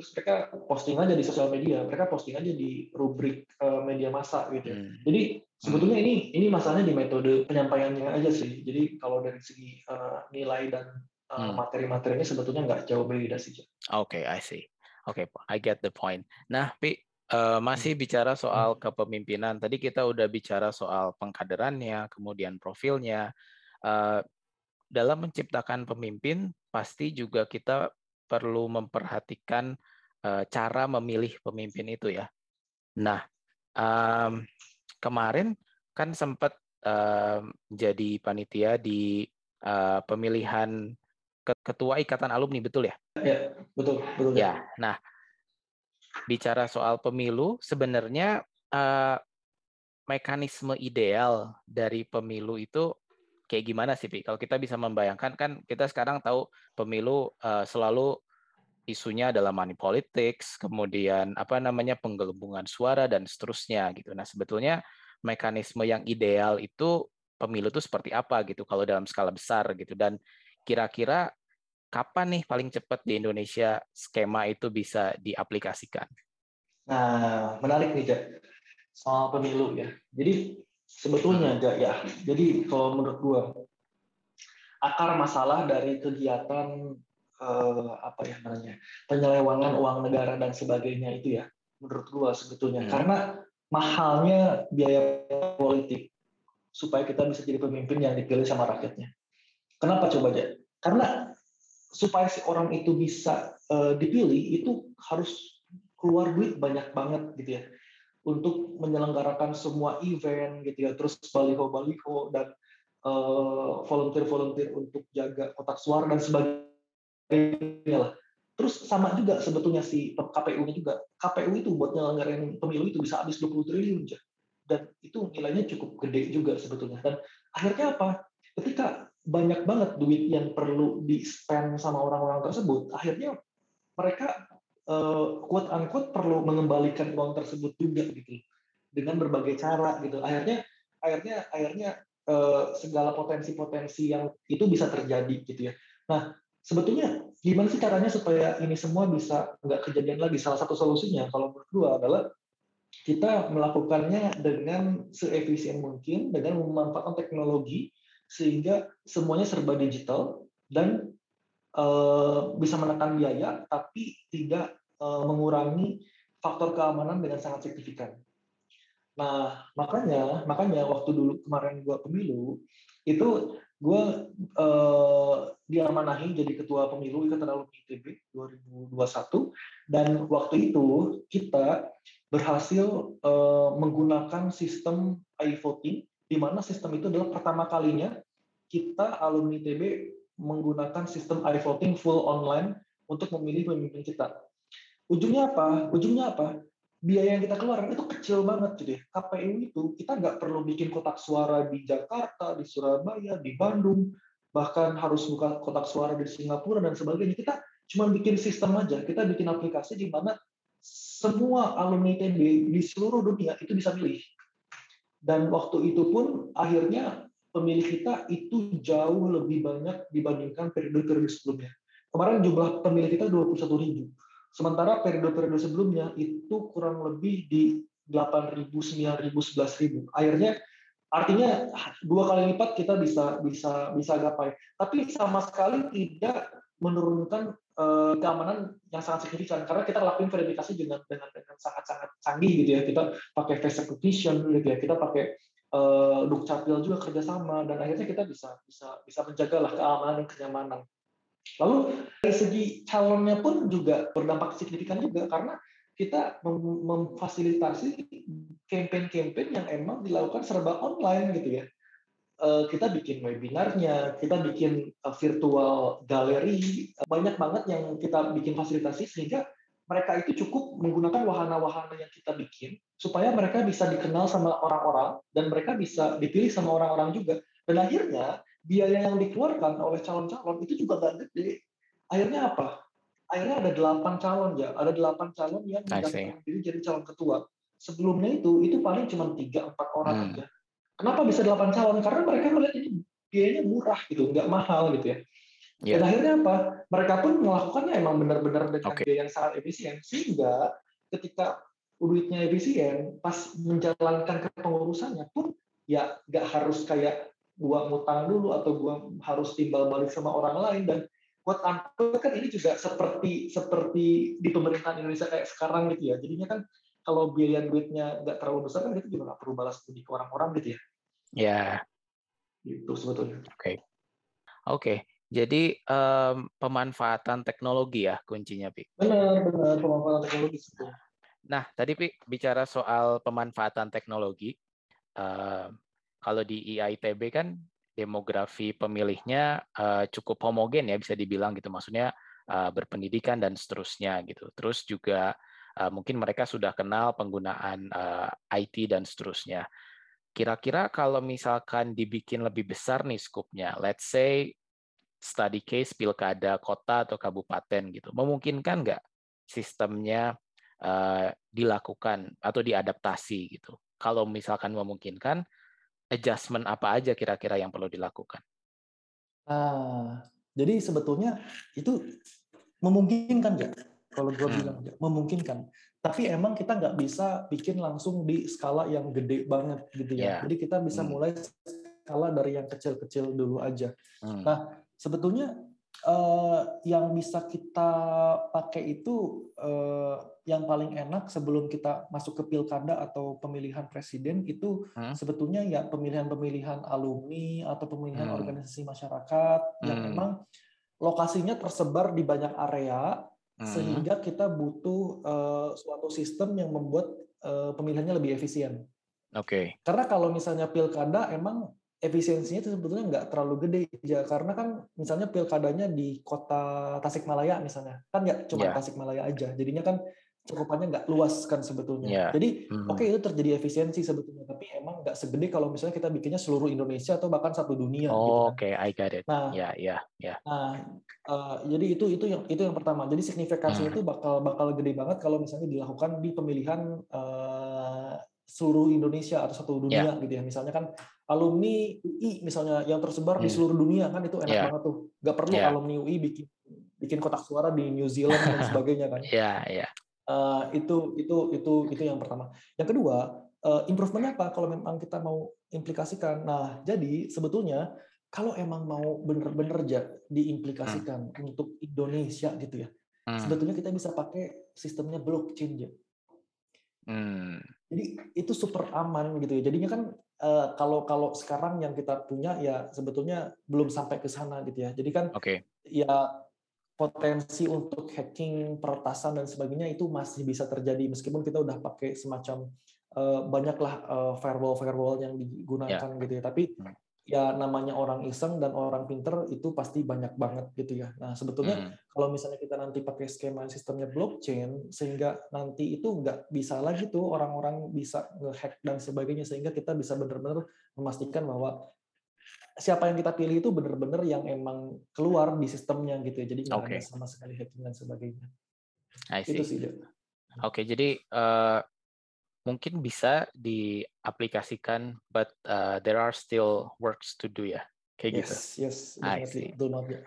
terus mereka posting aja di sosial media, mereka posting aja di rubrik uh, media massa gitu. Hmm. Jadi sebetulnya ini ini masalahnya di metode penyampaiannya aja sih. Jadi kalau dari segi uh, nilai dan uh, hmm. materi-materinya sebetulnya nggak jauh beda sih. Oke, okay, I see. Oke, okay, I get the point. Nah, Pi, uh, masih bicara soal hmm. kepemimpinan. Tadi kita udah bicara soal pengkaderannya, kemudian profilnya. Uh, dalam menciptakan pemimpin, pasti juga kita perlu memperhatikan uh, cara memilih pemimpin itu ya. Nah, um, kemarin kan sempat um, jadi panitia di uh, pemilihan ketua ikatan alumni betul ya? Ya betul betul. Ya, nah bicara soal pemilu sebenarnya uh, mekanisme ideal dari pemilu itu kayak gimana sih, Pi? Kalau kita bisa membayangkan kan kita sekarang tahu pemilu uh, selalu isunya adalah money politics, kemudian apa namanya penggelembungan suara dan seterusnya gitu. Nah, sebetulnya mekanisme yang ideal itu pemilu itu seperti apa gitu kalau dalam skala besar gitu dan kira-kira kapan nih paling cepat di Indonesia skema itu bisa diaplikasikan? Nah, menarik nih, Jack soal pemilu ya. Jadi sebetulnya aja ya. Jadi kalau menurut gua akar masalah dari kegiatan eh, apa ya namanya penyelewangan uang negara dan sebagainya itu ya menurut gua sebetulnya hmm. karena mahalnya biaya politik supaya kita bisa jadi pemimpin yang dipilih sama rakyatnya. Kenapa coba aja? Karena supaya si orang itu bisa uh, dipilih itu harus keluar duit banyak banget gitu ya. Untuk menyelenggarakan semua event gitu ya. Terus baliho-baliho dan uh, volunteer-volunteer untuk jaga kotak suara dan sebagainya lah. Terus sama juga sebetulnya si KPU-nya juga. KPU itu buat nyelenggarain pemilu itu bisa habis 20 triliun aja dan itu nilainya cukup gede juga sebetulnya. Dan akhirnya apa? Ketika banyak banget duit yang perlu di spend sama orang-orang tersebut, akhirnya mereka uh, quote unquote perlu mengembalikan uang tersebut juga gitu dengan berbagai cara gitu. Akhirnya akhirnya akhirnya uh, segala potensi-potensi yang itu bisa terjadi gitu ya. Nah, sebetulnya gimana sih caranya supaya ini semua bisa nggak kejadian lagi? Salah satu solusinya kalau menurut adalah kita melakukannya dengan seefisien mungkin dengan memanfaatkan teknologi sehingga semuanya serba digital dan uh, bisa menekan biaya tapi tidak uh, mengurangi faktor keamanan dengan sangat signifikan. Nah, makanya makanya waktu dulu kemarin gua pemilu itu gue uh, diamanahi jadi ketua pemilu Ikatan Alumni ITB 2021 dan waktu itu kita berhasil uh, menggunakan sistem e-voting di mana sistem itu adalah pertama kalinya kita alumni TB menggunakan sistem iVoting full online untuk memilih pemimpin kita. Ujungnya apa? Ujungnya apa? Biaya yang kita keluarkan itu kecil banget jadi KPU itu kita nggak perlu bikin kotak suara di Jakarta, di Surabaya, di Bandung, bahkan harus buka kotak suara di Singapura dan sebagainya. Kita cuma bikin sistem aja. Kita bikin aplikasi di mana semua alumni TB di seluruh dunia itu bisa milih dan waktu itu pun akhirnya pemilih kita itu jauh lebih banyak dibandingkan periode-periode sebelumnya. Kemarin jumlah pemilih kita 21 ribu. Sementara periode-periode sebelumnya itu kurang lebih di 8 ribu, 9 ribu, 11 ribu. Akhirnya artinya dua kali lipat kita bisa bisa bisa gapai. Tapi sama sekali tidak menurunkan uh, keamanan yang sangat signifikan. Karena kita lakuin verifikasi dengan dengan dengan sangat sangat canggih gitu ya. Kita pakai face recognition gitu ya. Kita pakai uh, dukcapil juga kerjasama. Dan akhirnya kita bisa bisa bisa menjaga lah keamanan dan kenyamanan. Lalu dari segi calonnya pun juga berdampak signifikan juga. Karena kita mem memfasilitasi campaign-campaign yang emang dilakukan serba online gitu ya Eh, kita bikin webinarnya, kita bikin eh, virtual galeri, banyak banget yang kita bikin fasilitasi sehingga mereka itu cukup menggunakan wahana-wahana yang kita bikin supaya mereka bisa dikenal sama orang-orang dan mereka bisa dipilih sama orang-orang juga. Dan akhirnya biaya yang dikeluarkan oleh calon-calon itu juga nggak gede. Akhirnya apa? Akhirnya ada delapan calon ya, ada delapan calon yang mendaftarkan diri jadi calon ketua. Sebelumnya itu itu paling cuma tiga empat orang hmm. aja Kenapa bisa 8 calon? Karena mereka melihat ini biayanya murah gitu, nggak mahal gitu ya. Yeah. Dan akhirnya apa? Mereka pun melakukannya emang benar-benar dengan okay. biaya yang sangat efisien. Sehingga ketika duitnya efisien, pas menjalankan kepengurusannya pun ya nggak harus kayak gua ngutang dulu atau gua harus timbal balik sama orang lain dan buat unquote kan ini juga seperti seperti di pemerintahan Indonesia kayak sekarang gitu ya. Jadinya kan kalau biaya duitnya nggak terlalu besar kan kita juga nggak perlu balas budi ke orang-orang gitu ya. Ya. Itu sebetulnya. Oke. Okay. Oke. Okay. Jadi um, pemanfaatan teknologi ya kuncinya, Pi. Benar, benar pemanfaatan teknologi. Nah, tadi Pi bicara soal pemanfaatan teknologi. Uh, kalau di IITB kan demografi pemilihnya uh, cukup homogen ya bisa dibilang gitu. Maksudnya uh, berpendidikan dan seterusnya gitu. Terus juga uh, mungkin mereka sudah kenal penggunaan uh, IT dan seterusnya. Kira-kira kalau misalkan dibikin lebih besar nih skupnya, let's say study case pilkada kota atau kabupaten gitu, memungkinkan nggak sistemnya uh, dilakukan atau diadaptasi gitu? Kalau misalkan memungkinkan, adjustment apa aja kira-kira yang perlu dilakukan? Ah, jadi sebetulnya itu memungkinkan nggak? Kalau gue Hmm. bilang memungkinkan. Tapi emang kita nggak bisa bikin langsung di skala yang gede banget gitu ya. Ya. Jadi kita bisa Hmm. mulai skala dari yang kecil-kecil dulu aja. Hmm. Nah, sebetulnya eh, yang bisa kita pakai itu eh, yang paling enak sebelum kita masuk ke pilkada atau pemilihan presiden itu Hmm. sebetulnya ya pemilihan-pemilihan alumni atau pemilihan Hmm. organisasi masyarakat yang Hmm. memang lokasinya tersebar di banyak area. Sehingga kita butuh eh, suatu sistem yang membuat eh, pemilihannya lebih efisien. Oke. Karena kalau misalnya pilkada emang efisiensinya itu sebetulnya nggak terlalu gede ya karena kan misalnya pilkadanya di kota Tasikmalaya misalnya kan nggak cuma Ya. Tasikmalaya aja jadinya kan cakupannya nggak luas kan sebetulnya Ya. jadi Hmm. oke itu terjadi efisiensi sebetulnya tapi emang nggak segede kalau misalnya kita bikinnya seluruh Indonesia atau bahkan satu dunia gitu Oh, kan. Oke, I got it. Nah, Ya, ya, ya. Nah, eh, jadi itu itu yang itu yang pertama. Jadi signifikansinya Hmm. itu bakal bakal gede banget kalau misalnya dilakukan di pemilihan eh, seluruh Indonesia atau satu dunia gitu ya. Misalnya kan alumni UI misalnya yang tersebar di Hmm. seluruh dunia kan itu enak Ya. banget tuh. Gak perlu Ya. alumni UI bikin bikin kotak suara di New Zealand dan sebagainya kan. Ya, ya. Eh, itu itu itu itu yang pertama. Yang kedua, eh, improvementnya apa kalau memang kita mau implikasikan. Nah, jadi sebetulnya kalau emang mau bener-bener aja diimplikasikan untuk Indonesia gitu ya, Hmm. sebetulnya kita bisa pakai sistemnya blockchain ya. Hmm. Jadi itu super aman gitu ya. Jadinya kan eh, kalau kalau sekarang yang kita punya ya sebetulnya belum sampai ke sana gitu ya. Jadi kan Oke. ya potensi untuk hacking, peretasan dan sebagainya itu masih bisa terjadi meskipun kita udah pakai semacam eh, banyaklah eh, firewall firewall yang digunakan gitu ya. Tapi Hmm. ya namanya orang iseng dan orang pinter itu pasti banyak banget gitu ya. Nah sebetulnya Hmm. kalau misalnya kita nanti pakai skema sistemnya blockchain sehingga nanti itu nggak bisa lagi tuh orang-orang bisa ngehack dan sebagainya sehingga kita bisa benar-benar memastikan bahwa siapa yang kita pilih itu benar-benar yang emang keluar di sistemnya gitu ya jadi nggak Oke. ada sama sekali hacking dan sebagainya I see. itu sih. Oke, jadi eh, mungkin bisa diaplikasikan, but uh, there are still works to do ya, kayak gitu. yes yes betul banget ya.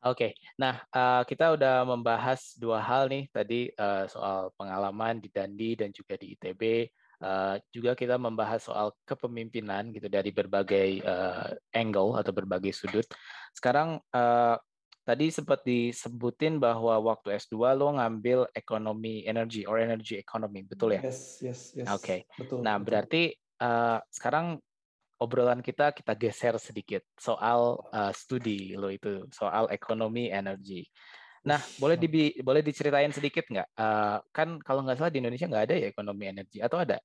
Oke, nah eh, kita udah membahas dua hal nih tadi eh, soal pengalaman di Dandi dan juga di ITB. Eh, juga kita membahas soal kepemimpinan gitu dari berbagai eh, angle atau berbagai sudut. Sekarang eh, tadi sempat disebutin bahwa waktu S2 lo ngambil ekonomi energi or energy economy, betul ya? yes yes yes Oke. betul Nah, betul. berarti eh, sekarang obrolan kita kita geser sedikit soal eh, studi lo itu, soal ekonomi energi. Nah, boleh dibi boleh diceritain sedikit nggak? Eh, kan kalau nggak salah di Indonesia nggak ada ya ekonomi energi atau ada?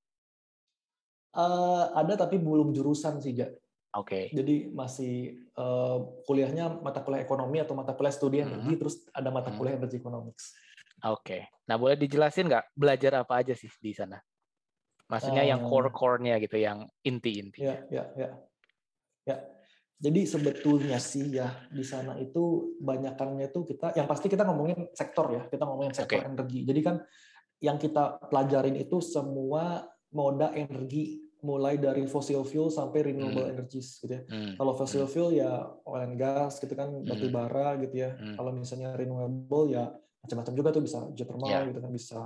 Eh, ada tapi belum jurusan sih Ja. Oke. jadi masih eh, kuliahnya mata kuliah ekonomi atau mata kuliah studi energi terus ada mata kuliah energy economics Oke. Nah, boleh dijelasin nggak belajar apa aja sih di sana? Maksudnya yang Eh, core-core-nya gitu, yang inti-inti. Ya, ya, ya. Ya. Jadi sebetulnya sih ya di sana itu banyakannya itu kita yang pasti kita ngomongin sektor ya, kita ngomongin sektor Oke. energi. Jadi kan yang kita pelajarin itu semua moda energi mulai dari fossil fuel sampai renewable Hmm. energies gitu ya. Hmm, Kalau fossil hmm, fuel ya oil and gas gitu kan batu Hmm. bara gitu ya. Hmm. Kalau misalnya renewable ya macam-macam juga tuh bisa geothermal Ya. gitu kan bisa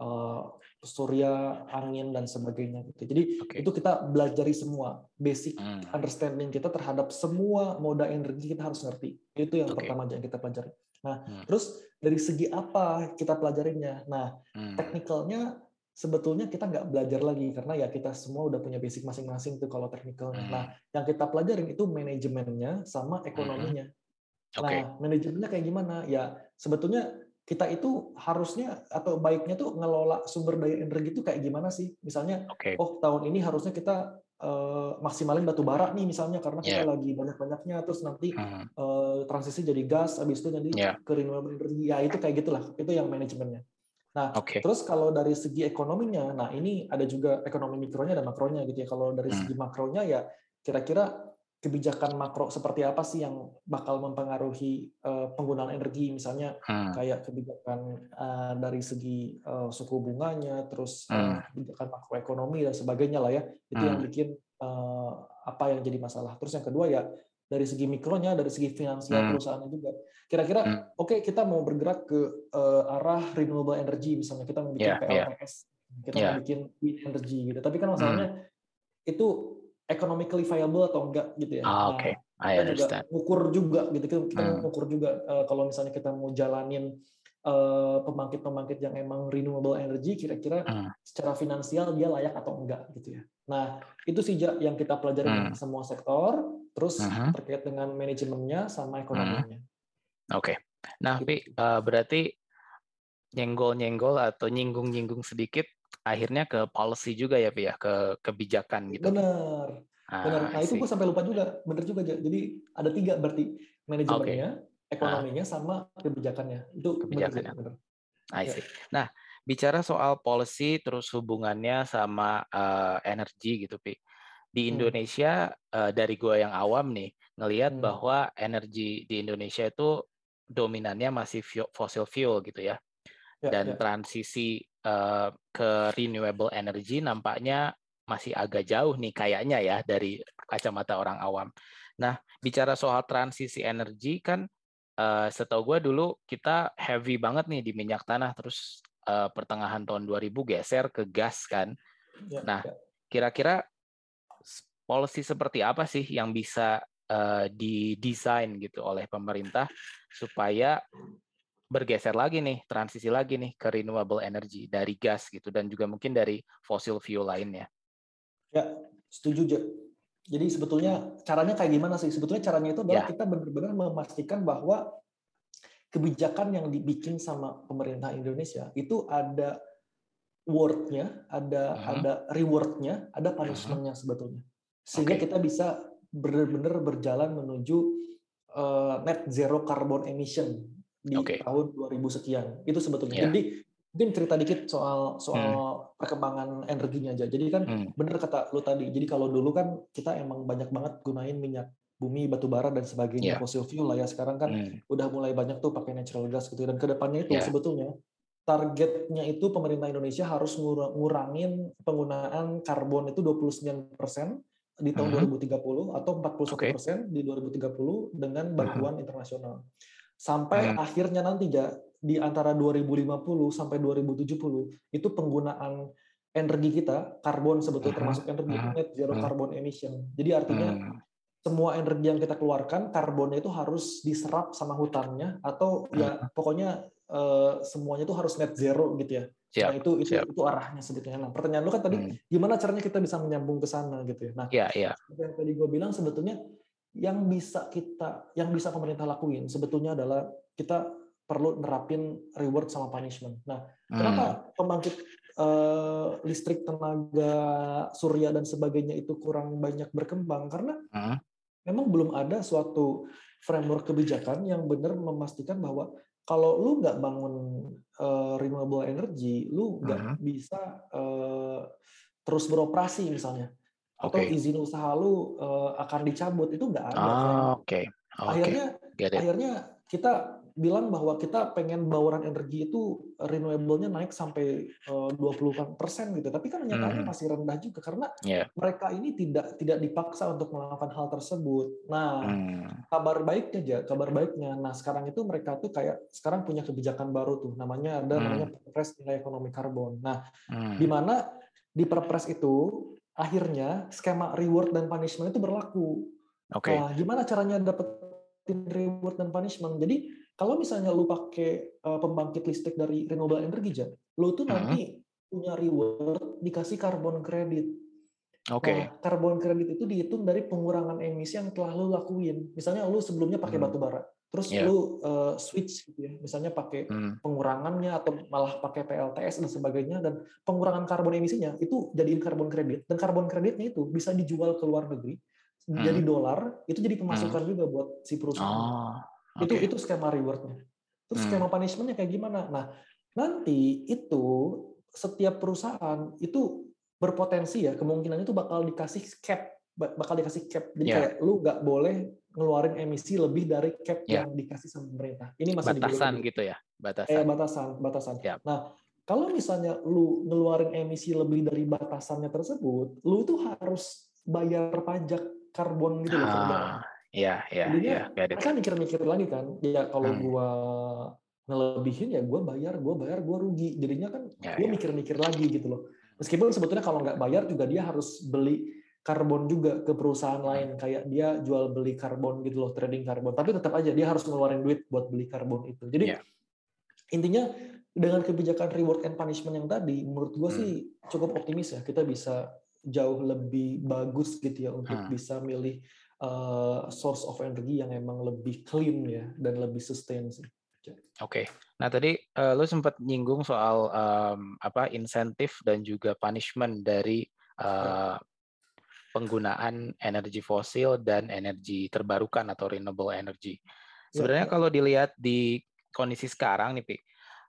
eh, surya, angin dan sebagainya gitu. Jadi Oke. itu kita belajari semua basic Hmm, understanding kita terhadap semua moda energi kita harus ngerti. Itu yang Oke. pertama aja yang kita pelajari. Nah, Hmm. terus dari segi apa kita pelajarinya? Nah, hmm, teknikalnya sebetulnya kita nggak belajar lagi karena ya kita semua udah punya basic masing-masing tuh kalau teknikalnya. Hmm. Nah, yang kita pelajarin itu manajemennya sama ekonominya. Oke. Nah, manajemennya kayak gimana? Ya, sebetulnya kita itu harusnya atau baiknya tuh ngelola sumber daya energi itu kayak gimana sih? Misalnya, Oke. oh tahun ini harusnya kita eh, maksimalin batu bara nih misalnya karena kita Yeah. lagi banyak-banyaknya terus nanti Hmm, eh, transisi jadi gas habis itu nanti Yeah. ke renewable energy. Ya itu kayak gitulah. Itu yang manajemennya. Nah, Oke. terus kalau dari segi ekonominya, nah ini ada juga ekonomi mikronya dan makronya gitu ya. Kalau dari Hmm. segi makronya ya kira-kira kebijakan makro seperti apa sih yang bakal mempengaruhi eh, penggunaan energi misalnya Hmm, kayak kebijakan eh, dari segi eh, suku bunganya, terus Hmm. kebijakan makroekonomi dan sebagainya lah ya. Itu yang Hmm. bikin eh, apa yang jadi masalah. Terus yang kedua ya dari segi mikronya, dari segi finansial Hmm. perusahaannya juga. Kira-kira Hmm. oke kita mau bergerak ke eh, arah renewable energy misalnya kita mau bikin Yeah, yeah. PLTS, kita Yeah. mau bikin wind energy gitu. Tapi kan Hmm. masalahnya itu economically viable atau enggak gitu ya. Ah, Nah, oke. I kita juga understand. ngukur juga gitu kita, kita Hmm. ngukur juga eh, kalau misalnya kita mau jalanin eh, pembangkit-pembangkit yang emang renewable energy kira-kira Hmm. secara finansial dia layak atau enggak gitu ya. Nah, itu sih yang kita pelajari Hmm. semua sektor terus Mhm. terkait dengan manajemennya sama ekonominya. Oke. Nah, Gitu. Pi, eh, berarti nyenggol-nyenggol atau nyinggung-nyinggung sedikit akhirnya ke policy juga ya, Pi ya, ke kebijakan gitu. Benar. Ah, Benar. Nah, itu gue sampai lupa juga. Bener juga, Ja. Jadi ada tiga berarti manajemennya, ekonominya, sama kebijakannya. Itu benar, Ja. Kebijakannya. Benar. I Ya. see. Nah, bicara soal policy terus hubungannya sama eh, energi gitu, Pi. Di Hmm. Indonesia eh, dari gua yang awam nih ngelihat Hmm. bahwa energi di Indonesia itu dominannya masih fossil fuel gitu ya. Ya, Dan ya. transisi eh, ke renewable energy nampaknya masih agak jauh nih kayaknya ya dari kacamata orang awam. Nah, bicara soal transisi energi kan eh, setahu gue dulu kita heavy banget nih di minyak tanah terus eh, pertengahan tahun 2000 geser ke gas kan. Ya, Nah, ya. Kira-kira policy seperti apa sih yang bisa eh, didesain gitu oleh pemerintah supaya bergeser lagi nih, transisi lagi nih ke renewable energy dari gas gitu dan juga mungkin dari fossil fuel lainnya. Ya, setuju, Ja. Jadi sebetulnya caranya kayak gimana sih? Sebetulnya caranya itu adalah Ya. kita benar-benar memastikan bahwa kebijakan yang dibikin sama pemerintah Indonesia itu ada word-nya, ada Mhm. ada reward-nya, ada punishment-nya sebetulnya. Sehingga Oke. kita bisa benar-benar berjalan menuju eh, net zero carbon emission di Oke. tahun 2000 sekian. Itu sebetulnya. Ya. Jadi mungkin cerita dikit soal soal perkembangan energinya aja. Jadi kan Hmm, bener kata lu tadi. Jadi kalau dulu kan kita emang banyak banget gunain minyak bumi, batu bara dan sebagainya, Iya. fossil fuel lah ya. Sekarang kan hmm, udah mulai banyak tuh pakai natural gas gitu. Dan ke depannya itu Iya. sebetulnya targetnya itu pemerintah Indonesia harus ngura- ngurangin penggunaan karbon itu 29% di tahun Mhm. 2030 atau 41% di 2030 dengan bantuan internasional. Sampai Mhm. akhirnya nanti ya di antara 2050 sampai 2070 itu penggunaan energi kita karbon sebetulnya Mhm. termasuk energi itu Mhm. net zero Mhm. carbon emission. Jadi artinya hmm, semua energi yang kita keluarkan karbonnya itu harus diserap sama hutannya atau ya pokoknya eh, semuanya itu harus net zero gitu ya. siap, Nah itu itu siap. itu arahnya sebetulnya. Nah pertanyaan lu kan tadi Hmm, gimana caranya kita bisa menyambung ke sana gitu ya. Nah Ya, ya. seperti yang tadi gue bilang sebetulnya yang bisa kita yang bisa pemerintah lakuin sebetulnya adalah kita perlu nerapin reward sama punishment. Nah Hmm, kenapa pembangkit eh, listrik tenaga surya dan sebagainya itu kurang banyak berkembang karena hmm, memang belum ada suatu framework kebijakan yang benar memastikan bahwa kalau lu nggak bangun eh, renewable energy, lu nggak Mhm. bisa eh, terus beroperasi misalnya, atau Oke. izin usaha lu eh, akan dicabut itu nggak ada. Ah, framework. Oke. Oke. Akhirnya Get it. akhirnya kita bilang bahwa kita pengen bauran energi itu renewable-nya naik sampai eh, 20% gitu. Tapi kan nyatanya Mhm. masih rendah juga karena Ya. mereka ini tidak tidak dipaksa untuk melakukan hal tersebut. Nah, Hmm, kabar baiknya aja, kabar baiknya. Nah, sekarang itu mereka tuh kayak sekarang punya kebijakan baru tuh namanya ada Hmm. namanya Perpres nilai ekonomi karbon. Nah, hmm, di mana di Perpres itu akhirnya skema reward dan punishment itu berlaku. Oke. Nah, gimana caranya dapetin reward dan punishment? Jadi kalau misalnya lu pakai uh, pembangkit listrik dari renewable energy aja, lu tuh Mhm. nanti punya reward dikasih carbon credit. Oke. Nah, carbon credit itu dihitung dari pengurangan emisi yang telah lu lakuin. Misalnya lu sebelumnya pakai Hmm. batu bara, terus Iya. lu uh, switch gitu ya, misalnya pakai Hmm, pengurangannya atau malah pakai PLTS dan sebagainya dan pengurangan karbon emisinya itu jadiin carbon credit dan carbon creditnya itu bisa dijual ke luar negeri Hmm. jadi dolar itu jadi pemasukan juga buat si perusahaan Oh, itu oke. itu skema rewardnya terus Hmm. skema punishmentnya kayak gimana nah nanti itu setiap perusahaan itu berpotensi ya kemungkinan itu bakal dikasih cap ba- bakal dikasih cap jadi Ya. kayak lu nggak boleh ngeluarin emisi lebih dari cap Ya. yang dikasih sama pemerintah ini masih Batasan gitu ya, Eh, batasan. batasan, batasan. Siap. Nah, kalau misalnya lu ngeluarin emisi lebih dari batasannya tersebut, lu tuh harus bayar pajak karbon gitu loh. Ah, Iya, iya, iya. It. mereka mikir-mikir lagi kan, ya kalau Hmm. gua ngelebihin ya gua bayar, gua bayar, gua rugi. Jadinya kan Ya, dia ya. mikir-mikir lagi gitu loh. Meskipun sebetulnya kalau nggak bayar juga dia harus beli karbon juga ke perusahaan lain kayak dia jual beli karbon gitu loh trading karbon tapi tetap aja dia harus ngeluarin duit buat beli karbon itu jadi Iya. intinya dengan kebijakan reward and punishment yang tadi menurut gua Hmm. sih cukup optimis ya kita bisa jauh lebih bagus gitu ya untuk Hmm. bisa milih uh, source of energy yang emang lebih clean ya dan lebih sustain sih Oke. Nah tadi eh, lu sempat nyinggung soal em, apa insentif dan juga punishment dari eh, penggunaan energi fosil dan energi terbarukan atau renewable energy. Ya, Sebenarnya ya. kalau dilihat di kondisi sekarang nih, Pi,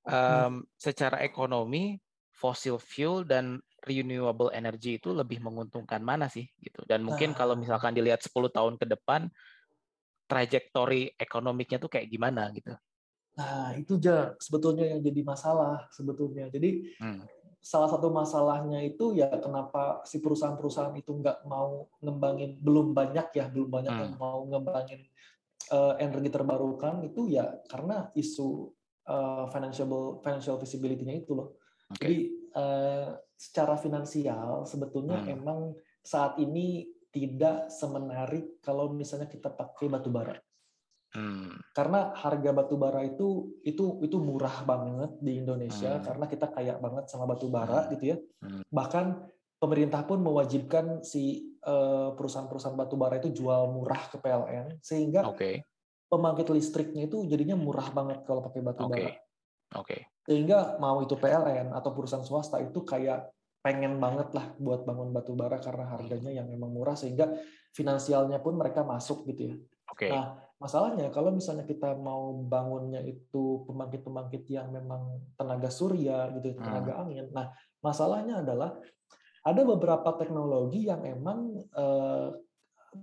Hmm. em, secara ekonomi fossil fuel dan renewable energy itu lebih menguntungkan mana sih gitu. Dan mungkin kalau Nah. misalkan dilihat 10 tahun ke depan trajektori ekonomiknya tuh kayak gimana gitu. Nah, itu aja sebetulnya yang jadi masalah sebetulnya. Jadi Hmm. salah satu masalahnya itu ya kenapa si perusahaan-perusahaan itu nggak mau ngembangin belum banyak ya belum banyak yang Hmm. mau ngembangin eh, energi terbarukan itu ya karena isu eh, financial financial visibility-nya itu loh. Oke. Jadi eh, secara finansial sebetulnya Hmm. emang saat ini tidak semenarik kalau misalnya kita pakai batu bara Hmm. karena harga batu bara itu itu itu murah banget di Indonesia Hmm. karena kita kaya banget sama batu bara Hmm. gitu ya Hmm. bahkan pemerintah pun mewajibkan si eh, perusahaan-perusahaan batu bara itu jual murah ke PLN sehingga Oke. pembangkit listriknya itu jadinya murah banget kalau pakai batu Oke. bara Oke. sehingga mau itu PLN atau perusahaan swasta itu kayak pengen banget lah buat bangun batu bara karena harganya yang memang murah sehingga finansialnya pun mereka masuk gitu ya Oke. Nah, masalahnya kalau misalnya kita mau bangunnya itu pembangkit-pembangkit yang memang tenaga surya gitu, Hmm. tenaga angin. Nah, masalahnya adalah ada beberapa teknologi yang emang eh,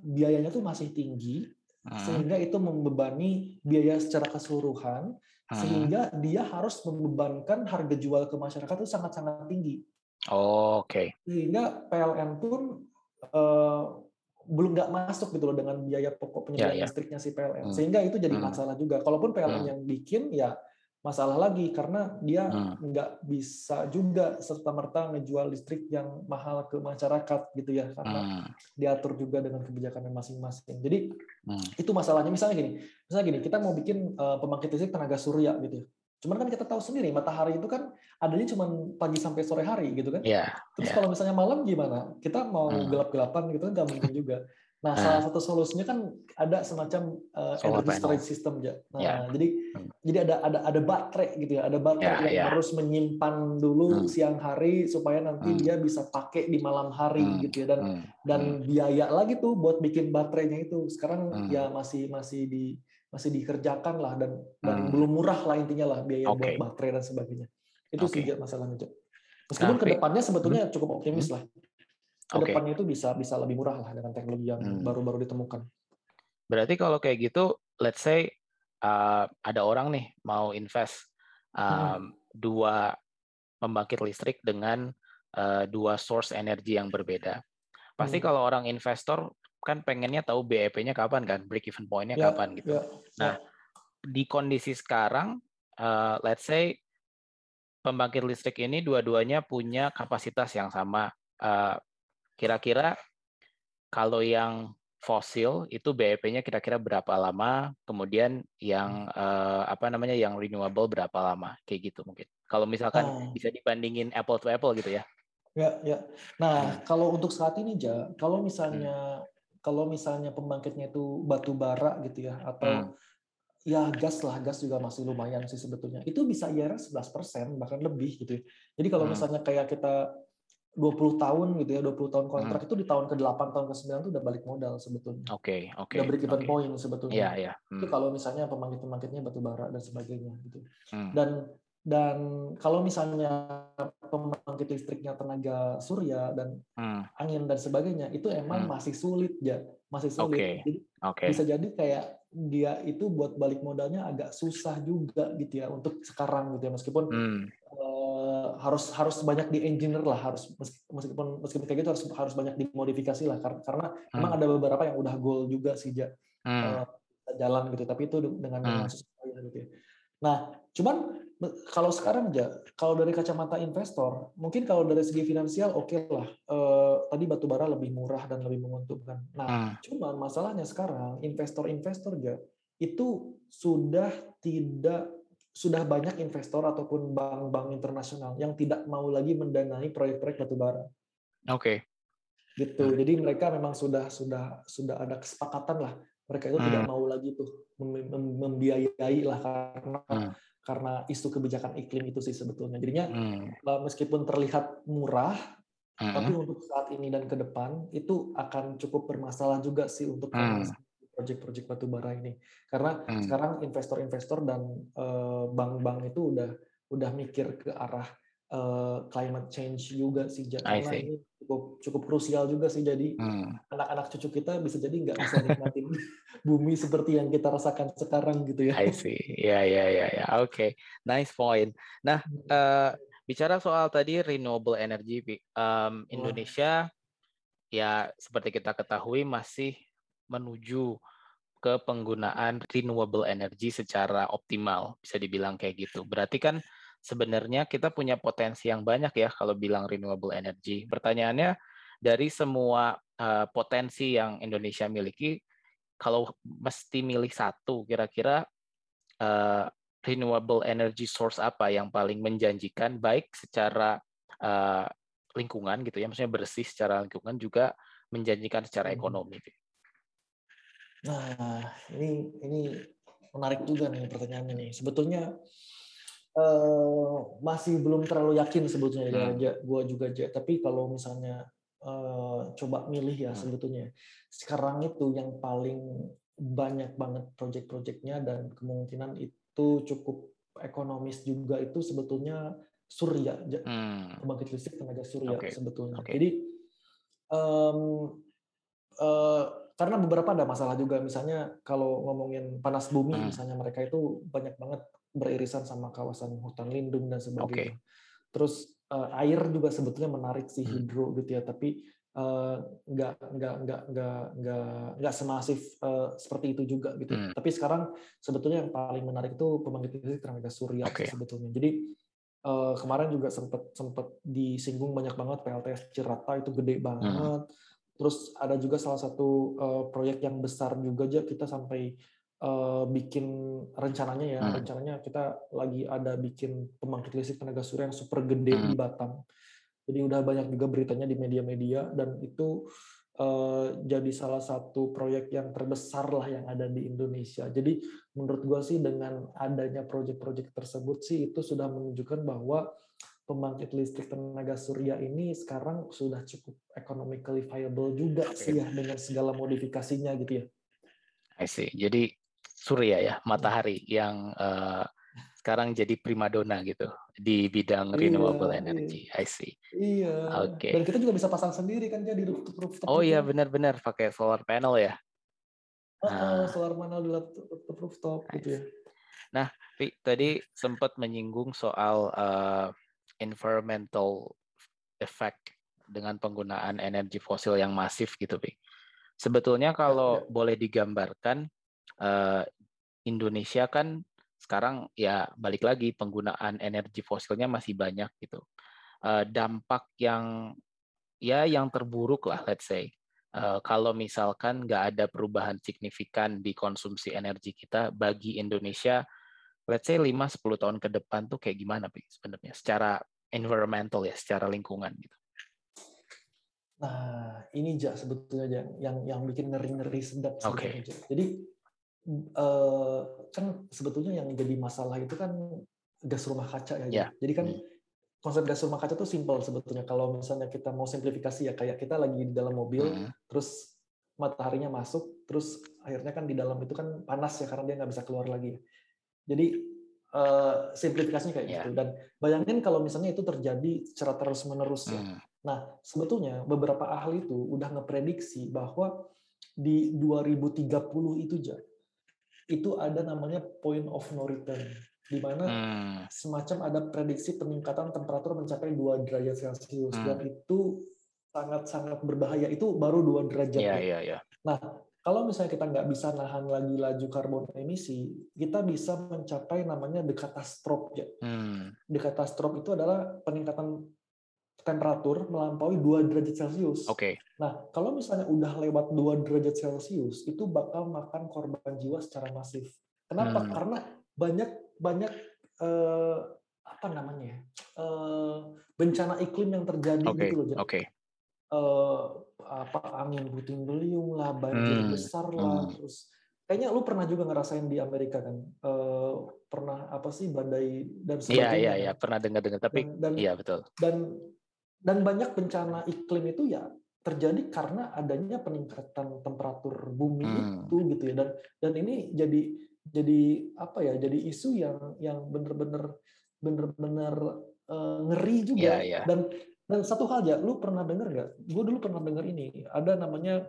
biayanya tuh masih tinggi Hmm. sehingga itu membebani biaya secara keseluruhan. Sehingga dia harus membebankan harga jual ke masyarakat itu sangat-sangat tinggi Oke. sehingga PLN pun eh, belum nggak masuk gitu loh dengan biaya pokok penyediaan Ya, ya. listriknya si PLN Hmm. sehingga itu jadi Hmm. masalah juga kalaupun PLN Hmm. yang bikin ya masalah lagi karena dia Hmm. nggak bisa juga serta merta ngejual listrik yang mahal ke masyarakat gitu ya karena Hmm. diatur juga dengan kebijakannya masing-masing jadi Hmm. itu masalahnya misalnya gini misalnya gini kita mau bikin eh, pembangkit listrik tenaga surya gitu ya cuman kan kita tahu sendiri matahari itu kan adanya cuma pagi sampai sore hari gitu kan Ya. Terus Ya. kalau misalnya malam gimana? Kita mau Hmm. gelap-gelapan gitu kan nggak mungkin juga. Nah, Nah. salah satu solusinya kan ada semacam uh, Solar energy storage system ya. Nah, Ya. jadi Hmm. jadi ada ada ada baterai gitu ya, ada baterai Ya, yang ya. harus menyimpan dulu Hmm. siang hari supaya nanti Hmm. dia bisa pakai di malam hari Hmm. gitu ya dan Hmm. dan Hmm. biaya lagi tuh buat bikin baterainya itu. Sekarang Hmm. ya masih masih di masih dikerjakan lah dan dan Hmm. belum murah lah intinya lah biaya Oke. buat baterai dan sebagainya. Itu Oke. sih masalahnya. Meskipun Nah, ke depannya sebetulnya cukup optimis lah. Ke depannya itu bisa bisa lebih murah lah dengan teknologi yang Hmm. baru-baru ditemukan. Berarti kalau kayak gitu, let's say uh, ada orang nih mau invest um, dua pembangkit listrik dengan uh, dua source energi yang berbeda. Pasti Hmm. kalau orang investor kan pengennya tahu BEP-nya kapan kan, break even point-nya Ya, kapan gitu. ya, Nah, di kondisi sekarang, uh, let's say pembangkit listrik ini dua-duanya punya kapasitas yang sama. Uh, Kira-kira kalau yang fosil itu BEP-nya kira-kira berapa lama, kemudian yang uh, apa namanya yang renewable berapa lama, kayak gitu mungkin. Kalau misalkan Ah. bisa dibandingin apple to apple gitu ya. Ya, ya. Nah, Hmm. kalau untuk saat ini Ja, kalau misalnya kalau misalnya pembangkitnya itu batu bara gitu ya atau Hmm. ya gas lah, gas juga masih lumayan sih sebetulnya. Itu bisa IRR 11% bahkan lebih gitu ya. Jadi kalau Hmm. misalnya kayak kita 20 tahun gitu ya, 20 tahun kontrak itu di tahun ke-8 tahun ke-9 itu udah balik modal sebetulnya. Oke, oke. Udah break even oke. point sebetulnya. Iya, iya. itu Hmm. kalau misalnya pembangkit-pembangkitnya batu bara dan sebagainya gitu. Hmm. Dan dan kalau misalnya pembangkit listriknya tenaga surya dan Hmm. angin dan sebagainya itu emang Hmm. masih sulit ya, masih sulit. Oke, Jadi Oke. bisa jadi kayak dia itu buat balik modalnya agak susah juga gitu ya untuk sekarang gitu ya meskipun Hmm. eh, harus harus banyak di engineer lah harus meskipun meskipun kayak gitu harus harus banyak dimodifikasi lah karena karena hmm. memang ada beberapa yang udah goal juga sih ja, hmm. uh, jalan gitu tapi itu dengan hmm. sesuai gitu ya. Nah, cuman kalau sekarang aja, kalau dari kacamata investor, mungkin kalau dari segi finansial oke okay lah. Uh, tadi batu bara lebih murah dan lebih menguntungkan. Nah, hmm. cuman masalahnya sekarang investor-investor aja itu sudah tidak sudah banyak investor ataupun bank-bank internasional yang tidak mau lagi mendanai proyek-proyek batu bara. Oke. Okay. Gitu. Hmm. Jadi mereka memang sudah sudah sudah ada kesepakatan lah. Mereka itu hmm. tidak mau lagi tuh membiayai lah karena hmm. karena isu kebijakan iklim itu sih sebetulnya. Jadinya hmm. meskipun terlihat murah, hmm. tapi untuk saat ini dan ke depan itu akan cukup bermasalah juga sih untuk hmm proyek-proyek batu bara ini karena hmm. sekarang investor-investor dan eh, bank-bank uh, itu udah udah mikir ke arah uh, climate change juga sih karena ini cukup cukup krusial juga sih jadi hmm. anak-anak hmm. cucu kita bisa jadi nggak bisa nikmatin (laughs) bumi seperti yang kita rasakan sekarang gitu ya. I see, ya ya ya ya, oke, nice point. Nah uh, bicara soal tadi renewable energy, um, Indonesia ya seperti kita ketahui masih menuju ke penggunaan renewable energy secara optimal, bisa dibilang kayak gitu. Berarti kan sebenarnya kita punya potensi yang banyak ya kalau bilang renewable energy. Pertanyaannya dari semua uh, potensi yang Indonesia miliki, kalau mesti milih satu, kira-kira uh, renewable energy source apa yang paling menjanjikan, baik secara uh, lingkungan gitu ya, maksudnya bersih secara lingkungan juga menjanjikan secara hmm. ekonomi. Nah, ini ini menarik juga nih pertanyaannya nih. Sebetulnya uh, masih belum terlalu yakin sebetulnya hmm. aja, gue juga aja. Tapi kalau misalnya uh, coba milih ya hmm. sebetulnya sekarang itu yang paling banyak banget project-projectnya dan kemungkinan itu cukup ekonomis juga itu sebetulnya surya, hmm. pembangkit listrik tenaga surya okay. sebetulnya. Okay. Jadi um, uh, karena beberapa ada masalah juga misalnya kalau ngomongin panas bumi hmm. misalnya mereka itu banyak banget beririsan sama kawasan hutan lindung dan sebagainya. Okay. Terus uh, air juga sebetulnya menarik sih hmm. hidro gitu ya, tapi uh, nggak nggak nggak nggak nggak nggak semasif uh, seperti itu juga gitu. Hmm. Tapi sekarang sebetulnya yang paling menarik itu pembangkit listrik tenaga surya okay. sebetulnya. Jadi uh, kemarin juga sempat sempat disinggung banyak banget PLTS Cirata itu gede banget. Hmm Terus ada juga salah satu uh, proyek yang besar juga aja kita sampai uh, bikin rencananya ya, hmm. rencananya kita lagi ada bikin pembangkit listrik tenaga surya yang super gede hmm. di Batam. Jadi udah banyak juga beritanya di media-media dan itu uh, jadi salah satu proyek yang terbesar lah yang ada di Indonesia. Jadi menurut gua sih dengan adanya proyek-proyek tersebut sih itu sudah menunjukkan bahwa pembangkit listrik tenaga surya ini sekarang sudah cukup economically viable juga okay. sih ya dengan segala modifikasinya gitu ya. I see. Jadi surya ya, matahari yang uh, sekarang jadi primadona gitu di bidang iya, renewable iya. energy. I see. Iya. Oke. Okay. Dan kita juga bisa pasang sendiri kan jadi rooftop rooftop. Oh iya benar-benar pakai solar panel ya. Oh, nah. solar panel di rooftop rooftop gitu ya. Nah, tadi sempat menyinggung soal uh, environmental effect dengan penggunaan energi fosil yang masif gitu, Pi. Sebetulnya kalau ya, ya. boleh digambarkan uh, Indonesia kan sekarang ya balik lagi penggunaan energi fosilnya masih banyak gitu. Uh, dampak yang ya yang terburuk lah let's say uh, kalau misalkan nggak ada perubahan signifikan di konsumsi energi kita bagi Indonesia let's say 5-10 tahun ke depan tuh kayak gimana Pi sebenarnya secara environmental ya, secara lingkungan gitu. Nah, ini ja sebetulnya ja, yang yang bikin ngeri-ngeri sedap okay. Jadi uh, kan sebetulnya yang jadi masalah itu kan gas rumah kaca ya. Yeah. Jadi kan hmm. konsep gas rumah kaca itu simpel sebetulnya. Kalau misalnya kita mau simplifikasi ya kayak kita lagi di dalam mobil, hmm. terus mataharinya masuk, terus akhirnya kan di dalam itu kan panas ya karena dia nggak bisa keluar lagi. Jadi uh, simplifikasinya kayak yeah. gitu. Dan bayangin kalau misalnya itu terjadi secara terus menerus ya. Hmm. Nah sebetulnya beberapa ahli itu udah ngeprediksi bahwa di 2030 itu aja itu ada namanya point of no return. di mana Hmm. semacam ada prediksi peningkatan temperatur mencapai 2 derajat Celcius Hmm. dan itu sangat-sangat berbahaya. Itu baru 2 derajat. Iya, ya. iya, iya. Kalau misalnya kita nggak bisa nahan lagi laju karbon emisi, kita bisa mencapai namanya the catastrophe. Ya. Hmm. The catastrophe itu adalah peningkatan temperatur melampaui 2 derajat Celcius. Oke. Nah, kalau misalnya udah lewat 2 derajat Celcius, itu bakal makan korban jiwa secara masif. Kenapa? Hmm. Karena banyak banyak eh, apa namanya ya, eh, bencana iklim yang terjadi Oke. gitu loh. Oke. Eh, apa angin puting beliung lah, banjir Hmm, besar lah, hmm. terus kayaknya lu pernah juga ngerasain di Amerika kan, Eh, pernah apa sih badai dan Iya, sebagainya. iya, kan? iya. Pernah dengar-dengar. Tapi Dan, dan iya betul. dan dan banyak bencana iklim itu ya terjadi karena adanya peningkatan temperatur bumi Hmm. itu gitu ya dan dan ini jadi jadi apa ya jadi isu yang yang bener-bener bener-bener eh, ngeri juga Iya, iya. dan dan satu hal ya lu pernah dengar nggak gue dulu pernah dengar ini ada namanya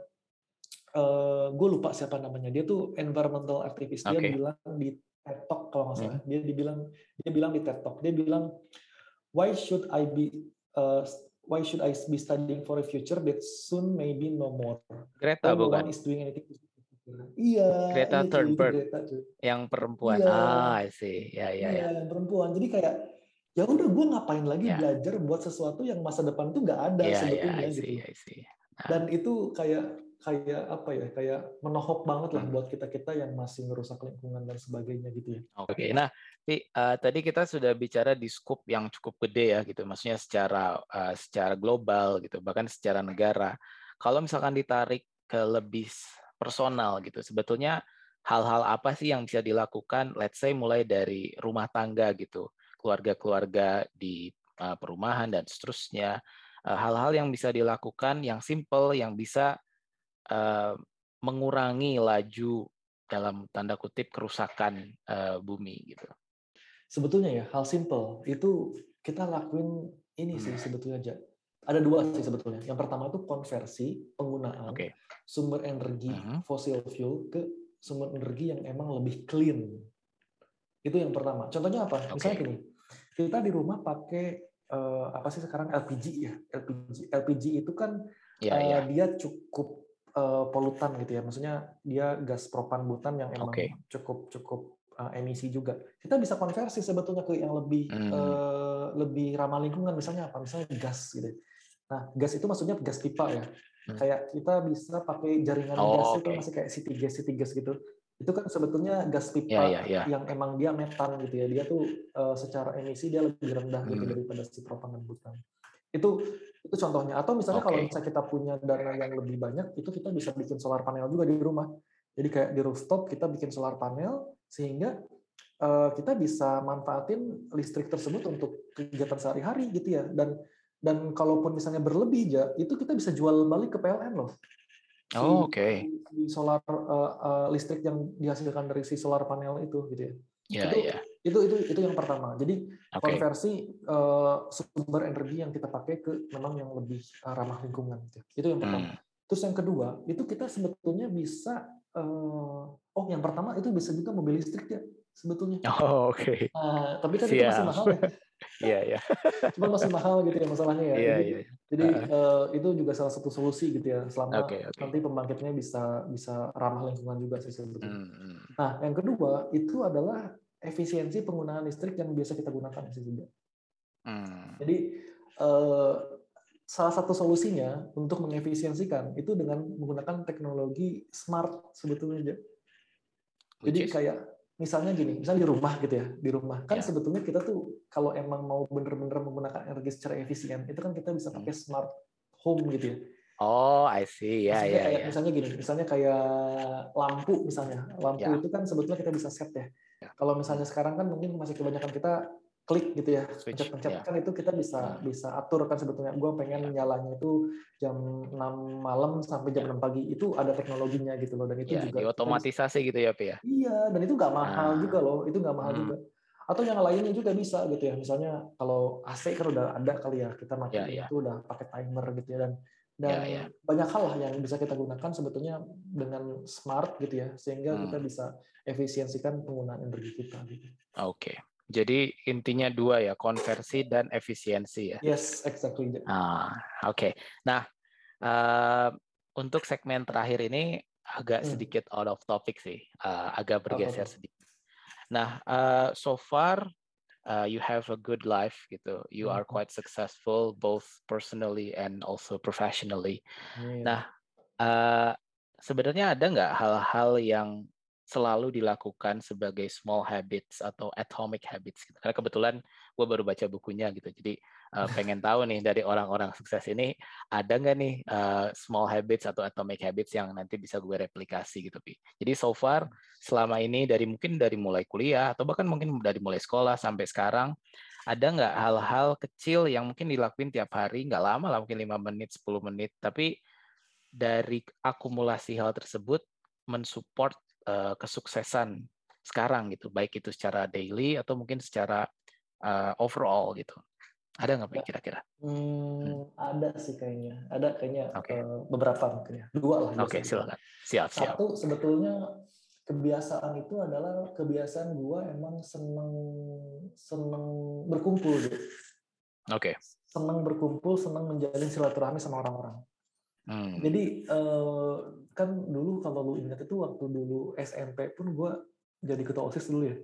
eh gue lupa siapa namanya dia tuh environmental activist dia Oke. bilang di TED Talk kalau nggak Hmm. salah dia dibilang dia bilang di TED Talk dia bilang why should I be uh, why should I be studying for a future that soon maybe no more Greta no bukan? one is doing anything iya Greta iya, cuy, itu Thunberg. Greta. Yang perempuan. Iya. Ah, I see. Ya, ya, ya. Iya, yang perempuan jadi kayak ya udah gue ngapain lagi Iya. belajar buat sesuatu yang masa depan tuh nggak ada Iya, iya, sebetulnya I gitu see, I see. dan itu kayak kayak apa ya kayak menohok banget lah Hmm. buat kita kita yang masih ngerusak lingkungan dan sebagainya gitu ya Oke, nah Pi, eh, tadi kita sudah bicara di scope yang cukup gede ya gitu, maksudnya secara eh, secara global gitu, bahkan secara negara. Kalau misalkan ditarik ke lebih personal gitu, sebetulnya hal-hal apa sih yang bisa dilakukan, let's say mulai dari rumah tangga gitu, keluarga-keluarga di eh, perumahan dan seterusnya, Eh, hal-hal yang bisa dilakukan yang simple, yang bisa eh, mengurangi laju dalam tanda kutip kerusakan eh, bumi gitu. sebetulnya ya hal simple itu kita lakuin ini sih Hmm. sebetulnya aja ada dua sih sebetulnya yang pertama itu konversi penggunaan Oke. sumber energi Mhm. fossil fuel ke sumber energi yang emang lebih clean itu yang pertama contohnya apa misalnya Oke. gini kita di rumah pakai eh, apa sih sekarang LPG ya LPG LPG itu kan Ya, Eh, ya. dia cukup eh, polutan gitu ya. Maksudnya dia gas propan butan yang emang Oke. cukup cukup eh, emisi juga. Kita bisa konversi sebetulnya ke yang lebih Hmm. eh, lebih ramah lingkungan. Misalnya apa? Misalnya gas gitu. Nah, gas itu maksudnya gas pipa ya. Hmm. Kayak kita bisa pakai jaringan Oh, gas itu oke. masih kayak city gas city gas gitu. Itu kan sebetulnya gas pipa Ya, ya, ya. yang emang dia metan gitu ya. Dia tuh eh, secara emisi dia lebih rendah gitu Hmm. daripada si propan dan butan. Itu itu contohnya. Atau misalnya kalau Oke. misalnya kita punya dana yang lebih banyak, itu kita bisa bikin solar panel juga di rumah. Jadi kayak di rooftop kita bikin solar panel sehingga eh, kita bisa manfaatin listrik tersebut untuk kegiatan sehari-hari gitu ya. Dan dan kalaupun misalnya berlebih ya, itu kita bisa jual balik ke PLN loh. Si- Oh, oke. si solar eh, eh, listrik yang dihasilkan dari si solar panel itu gitu ya. Ya, itu ya. itu itu itu yang pertama. Jadi Oke. konversi eh, sumber energi yang kita pakai ke memang yang lebih ramah lingkungan gitu. Itu yang pertama. Hmm. Terus yang kedua, itu kita sebetulnya bisa eh, oh yang pertama itu bisa juga mobil listrik ya sebetulnya. Oh, oke. Nah, tapi kan itu masih Siap. mahal ya. Iya, iya. (laughs) Cuma masih mahal gitu ya masalahnya ya. Iya, Jadi- iya. Jadi eh, itu juga salah satu solusi gitu ya selama Oke, oke. nanti pembangkitnya bisa bisa ramah lingkungan juga sih sebetulnya. Hmm. Nah, yang kedua itu adalah efisiensi penggunaan listrik yang biasa kita gunakan sih juga. Hmm. Jadi eh, salah satu solusinya untuk mengefisiensikan itu dengan menggunakan teknologi smart sebetulnya. Jadi kayak misalnya gini, misalnya di rumah gitu ya, di rumah kan Ya. sebetulnya kita tuh kalau emang mau bener-bener menggunakan energi secara efisien, itu kan kita bisa Hmm. pakai smart home gitu ya. Oh, I see. Ya, Maksudnya ya, kayak ya. misalnya gini, misalnya kayak lampu misalnya, lampu Ya. itu kan sebetulnya kita bisa set ya. Kalau misalnya sekarang kan mungkin masih kebanyakan kita klik gitu ya, pencet-pencet ya. kan itu kita bisa Hmm. bisa atur kan sebetulnya. Gue pengen nyalanya itu jam 6 malam sampai jam 6 pagi itu ada teknologinya gitu loh dan itu Ya, juga diotomatisasi gitu ya, Pi ya. Iya, dan itu nggak mahal Ah. juga loh, itu nggak mahal Hmm. juga. Atau yang lainnya juga bisa gitu ya, misalnya kalau AC kan udah ada kali ya, kita matiin Ya, ya. itu udah pakai timer gitu ya dan dan Ya, ya. banyak hal lah yang bisa kita gunakan sebetulnya dengan smart gitu ya sehingga Hmm. kita bisa efisiensikan penggunaan energi kita gitu. Oke. Jadi intinya dua ya, konversi dan efisiensi ya. Yes, exactly. Ah, oke. Nah, eh, untuk segmen terakhir ini agak Hmm. sedikit out of topic sih, eh, agak bergeser sedikit. Nah, eh, so far uh, you have a good life gitu. You are Hmm. quite successful both personally and also professionally. Amin. Nah, eh, sebenarnya ada nggak hal-hal yang selalu dilakukan sebagai small habits atau atomic habits? Gitu? Karena kebetulan gue baru baca bukunya gitu, jadi eh, (laughs) pengen tahu nih dari orang-orang sukses ini ada nggak nih eh, small habits atau atomic habits yang nanti bisa gue replikasi gitu, Pi. Jadi so far selama ini dari mungkin dari mulai kuliah atau bahkan mungkin dari mulai sekolah sampai sekarang ada nggak hal-hal kecil yang mungkin dilakuin tiap hari nggak lama lah mungkin lima menit 10 menit tapi dari akumulasi hal tersebut mensupport eh, kesuksesan sekarang gitu baik itu secara daily atau mungkin secara eh, overall gitu ada nggak Pi, kira-kira Hmm, ada sih kayaknya. Ada kayaknya Oke. eh, beberapa mungkin ya. Dua lah. oke biasanya. silakan siap siap Satu sebetulnya kebiasaan itu adalah kebiasaan gua emang seneng seneng berkumpul gitu. oke Seneng berkumpul, seneng menjalin silaturahmi sama orang-orang. Hmm, Jadi eh, kan dulu kalau lu ingat itu waktu dulu SMP pun gua jadi ketua OSIS dulu ya.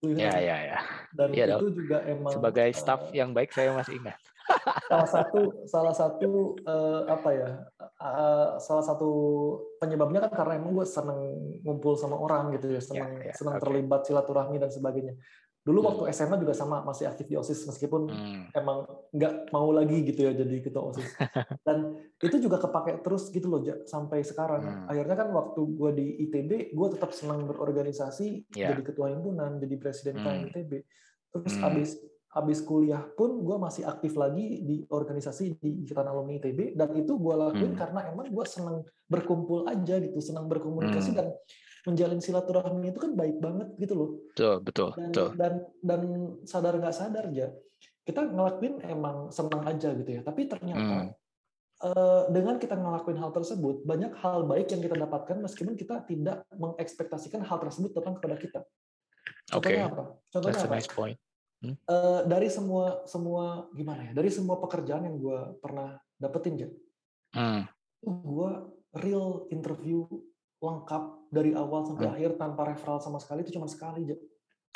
Lu ingat ya ya ya Dan Iya itu dong. juga emang sebagai eh, staff yang baik saya masih ingat (laughs) salah satu salah satu eh, apa ya eh, salah satu penyebabnya kan karena emang gue seneng ngumpul sama orang gitu ya seneng ya, seneng oke. terlibat silaturahmi dan sebagainya dulu Hmm. waktu SMA juga sama masih aktif di osis meskipun Hmm, emang nggak mau lagi gitu ya jadi ketua osis (laughs) dan itu juga kepake terus gitu loh sampai sekarang Hmm. akhirnya kan waktu gue di ITB gue tetap senang berorganisasi Ya. jadi ketua himpunan jadi presiden Hmm. KM ITB terus Hmm. abis abis kuliah pun gue masih aktif lagi di organisasi di ikatan alumni ITB dan itu gue lakuin Hmm. karena emang gue senang berkumpul aja gitu senang berkomunikasi Hmm. dan menjalin silaturahmi itu kan baik banget gitu loh. Betul betul dan betul. dan dan sadar nggak sadar aja kita ngelakuin emang senang aja gitu ya. Tapi ternyata Hmm. eh, dengan kita ngelakuin hal tersebut banyak hal baik yang kita dapatkan meskipun kita tidak mengekspektasikan hal tersebut datang kepada kita. Oke. Contohnya apa? Contohnya that's a apa? nice point. Eh, dari semua semua gimana ya dari semua pekerjaan yang gue pernah dapetin ya Hmm, gue real interview lengkap dari awal sampai Hmm. akhir tanpa referral sama sekali itu cuma sekali aja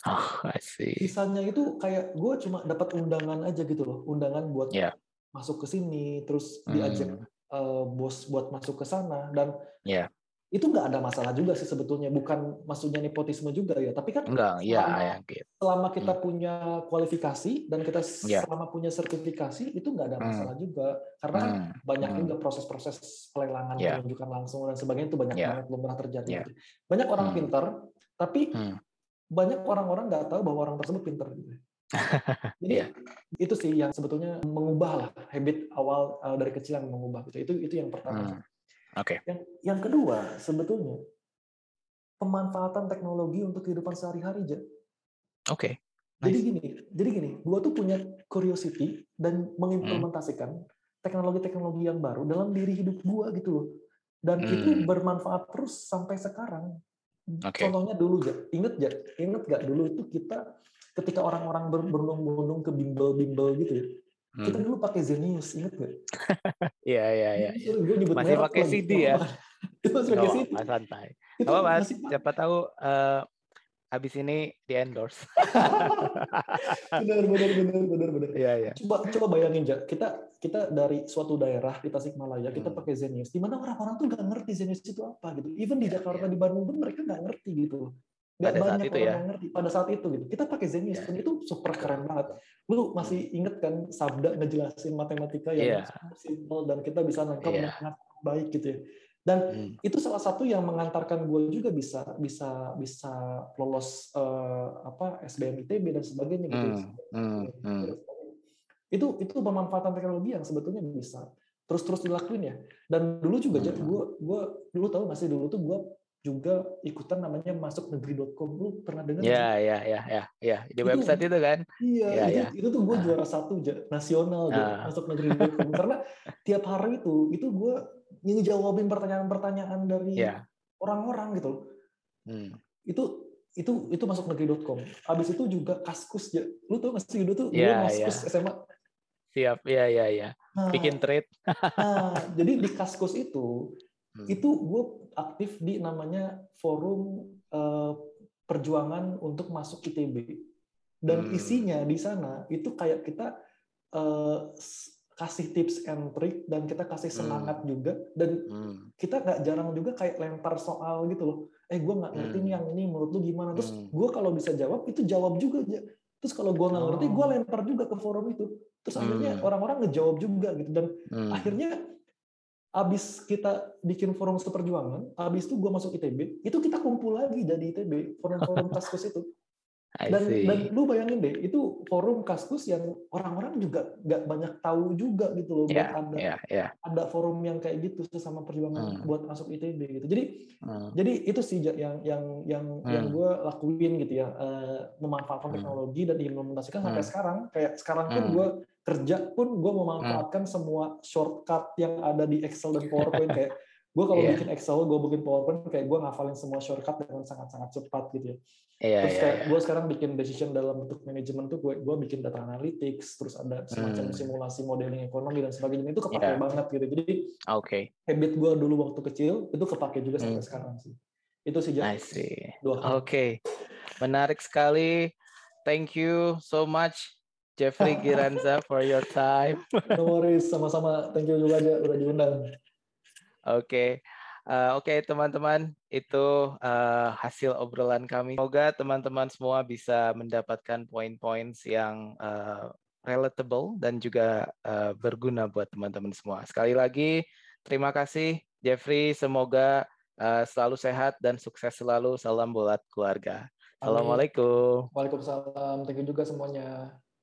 oh I see sisanya itu kayak gue cuma dapat undangan aja gitu loh undangan buat Ya. masuk ke sini terus diajak Hmm, eh, bos buat masuk ke sana dan Ya. Itu nggak ada masalah juga sih sebetulnya bukan maksudnya nepotisme juga ya tapi kan enggak ya selama, ya gitu selama kita punya kualifikasi dan kita Ya. selama punya sertifikasi itu nggak ada Hmm. masalah juga karena kan Hmm, banyak hmm. juga proses-proses pelelangan Ya. penunjukan langsung dan sebagainya itu banyak Ya. banget lumrah terjadi Ya. gitu. banyak orang Hmm. pintar tapi Hmm. banyak orang-orang nggak tahu bahwa orang tersebut pintar gitu (laughs) jadi Iya. itu sih yang sebetulnya mengubah lah habit awal uh, dari kecil yang mengubah gitu itu itu yang pertama Hmm. Oke. yang yang kedua sebetulnya pemanfaatan teknologi untuk kehidupan sehari-hari aja Oke. jadi Nice. gini jadi gini gua tuh punya curiosity dan Hmm. mengimplementasikan teknologi-teknologi yang baru dalam diri hidup gua gitu loh dan Hmm. itu bermanfaat terus sampai sekarang Oke. contohnya dulu ya inget ya inget gak dulu itu kita ketika orang-orang ber- berbondong-bondong ke bimbel-bimbel gitu ya kita Hmm. dulu pakai Zenius inget gak (laughs) Iya iya iya. Gue nyebut Masih pakai. CD ya? (laughs) itu masih pakai CD Mas santai. itu Apa Mas? masih Siapa tahu eh, habis ini di endorse. (laughs) benar benar benar benar benar Iya iya. coba coba bayangin ja kita kita dari suatu daerah di Tasikmalaya kita Hmm. pakai Zenius di mana orang-orang tuh nggak ngerti Zenius itu apa gitu even di Iya, Jakarta iya. di Bandung pun mereka nggak ngerti gitu nggak Pada saat banyak itu orang ya. yang ngerti pada saat itu gitu kita pakai Zenius dan itu super keren banget lu masih inget kan Sabda ngejelasin matematika yang super simple dan kita bisa nangkep Iya. dengan baik gitu ya dan Hmm. itu salah satu yang mengantarkan gue juga bisa bisa bisa lolos eh, apa SBM ITB dan sebagainya gitu Hmm, hmm, hmm. itu itu pemanfaatan teknologi yang sebetulnya bisa terus terus dilakuin ya dan dulu juga Hmm. gue gue dulu tahu masih dulu tuh gue juga ikutan namanya masuk negeri.com. Lu pernah dengar? Ya, ya, ya, ya, ya. Di Itu- website itu kan. Iya, Iya, itu, iya. itu tuh gue Ah. juara satu nasional Ja, Ah. masuk negeri.com karena tiap hari itu itu gue ngejawabin pertanyaan-pertanyaan dari Ya. orang-orang gitu. loh. Hmm. Itu itu itu masuk negeri.com. Abis itu juga kaskus ya. Lu tau gak sih dulu tuh Iya, dulu kaskus SMA. Siap. Ya, ya, ya. Nah, Bikin trade. nah, jadi di kaskus itu Hmm. itu gue aktif di namanya forum eh, perjuangan untuk masuk ITB dan Hmm. isinya di sana itu kayak kita s- kasih tips and trick dan kita kasih Hmm. semangat juga dan Hmm. kita nggak jarang juga kayak lempar soal gitu loh eh gue nggak ngerti Hmm. nih yang ini menurut lu gimana terus Hmm. gue kalau bisa jawab itu jawab juga terus kalau gue nggak ngerti Oh. gue lempar juga ke forum itu terus akhirnya Hmm. orang-orang ngejawab juga gitu dan Hmm. akhirnya abis kita bikin forum seperjuangan, abis itu gue masuk ITB, itu kita kumpul lagi jadi ITB, forum-forum (laughs) kaskus itu. Dan, dan lu bayangin deh, itu forum kaskus yang orang-orang juga nggak banyak tahu juga gitu loh, Ya, ada ya, ya. ada forum yang kayak gitu sesama perjuangan Hmm. buat masuk ITB gitu. Jadi Hmm. jadi itu sih yang yang yang yang Hmm. gue lakuin gitu ya, eh, memanfaatkan Hmm. teknologi dan diimplementasikan sampai Hmm. sekarang. Kayak sekarang pun Hmm. gue kerja pun gue memanfaatkan semua shortcut yang ada di Excel dan (laughs) PowerPoint kayak gue kalau Iya. bikin Excel, gue bikin PowerPoint kayak gue ngafalin semua shortcut dengan sangat-sangat cepat gitu ya. Iya, Terus iya, kayak iya. gue sekarang bikin decision dalam bentuk manajemen tuh gue gue bikin data analytics, terus ada semacam Hmm. simulasi modeling ekonomi dan sebagainya itu kepake Iya. banget gitu. Jadi Oke. habit gue dulu waktu kecil itu kepake juga sampai Hmm. sekarang sih. Itu sih Ja, I see. dua. Oke, menarik sekali. Thank you so much, Jeffrey Giranza, for your time. (laughs) No worries, sama-sama. Thank you juga aja udah diundang. Oke, Eh, oke teman-teman, itu eh, hasil obrolan kami. Semoga teman-teman semua bisa mendapatkan poin-poin yang eh, relatable dan juga eh, berguna buat teman-teman semua. Sekali lagi, terima kasih Jeffrey. Semoga eh, selalu sehat dan sukses selalu. Salam buat keluarga. Assalamualaikum. Waalaikumsalam. Thank you juga semuanya.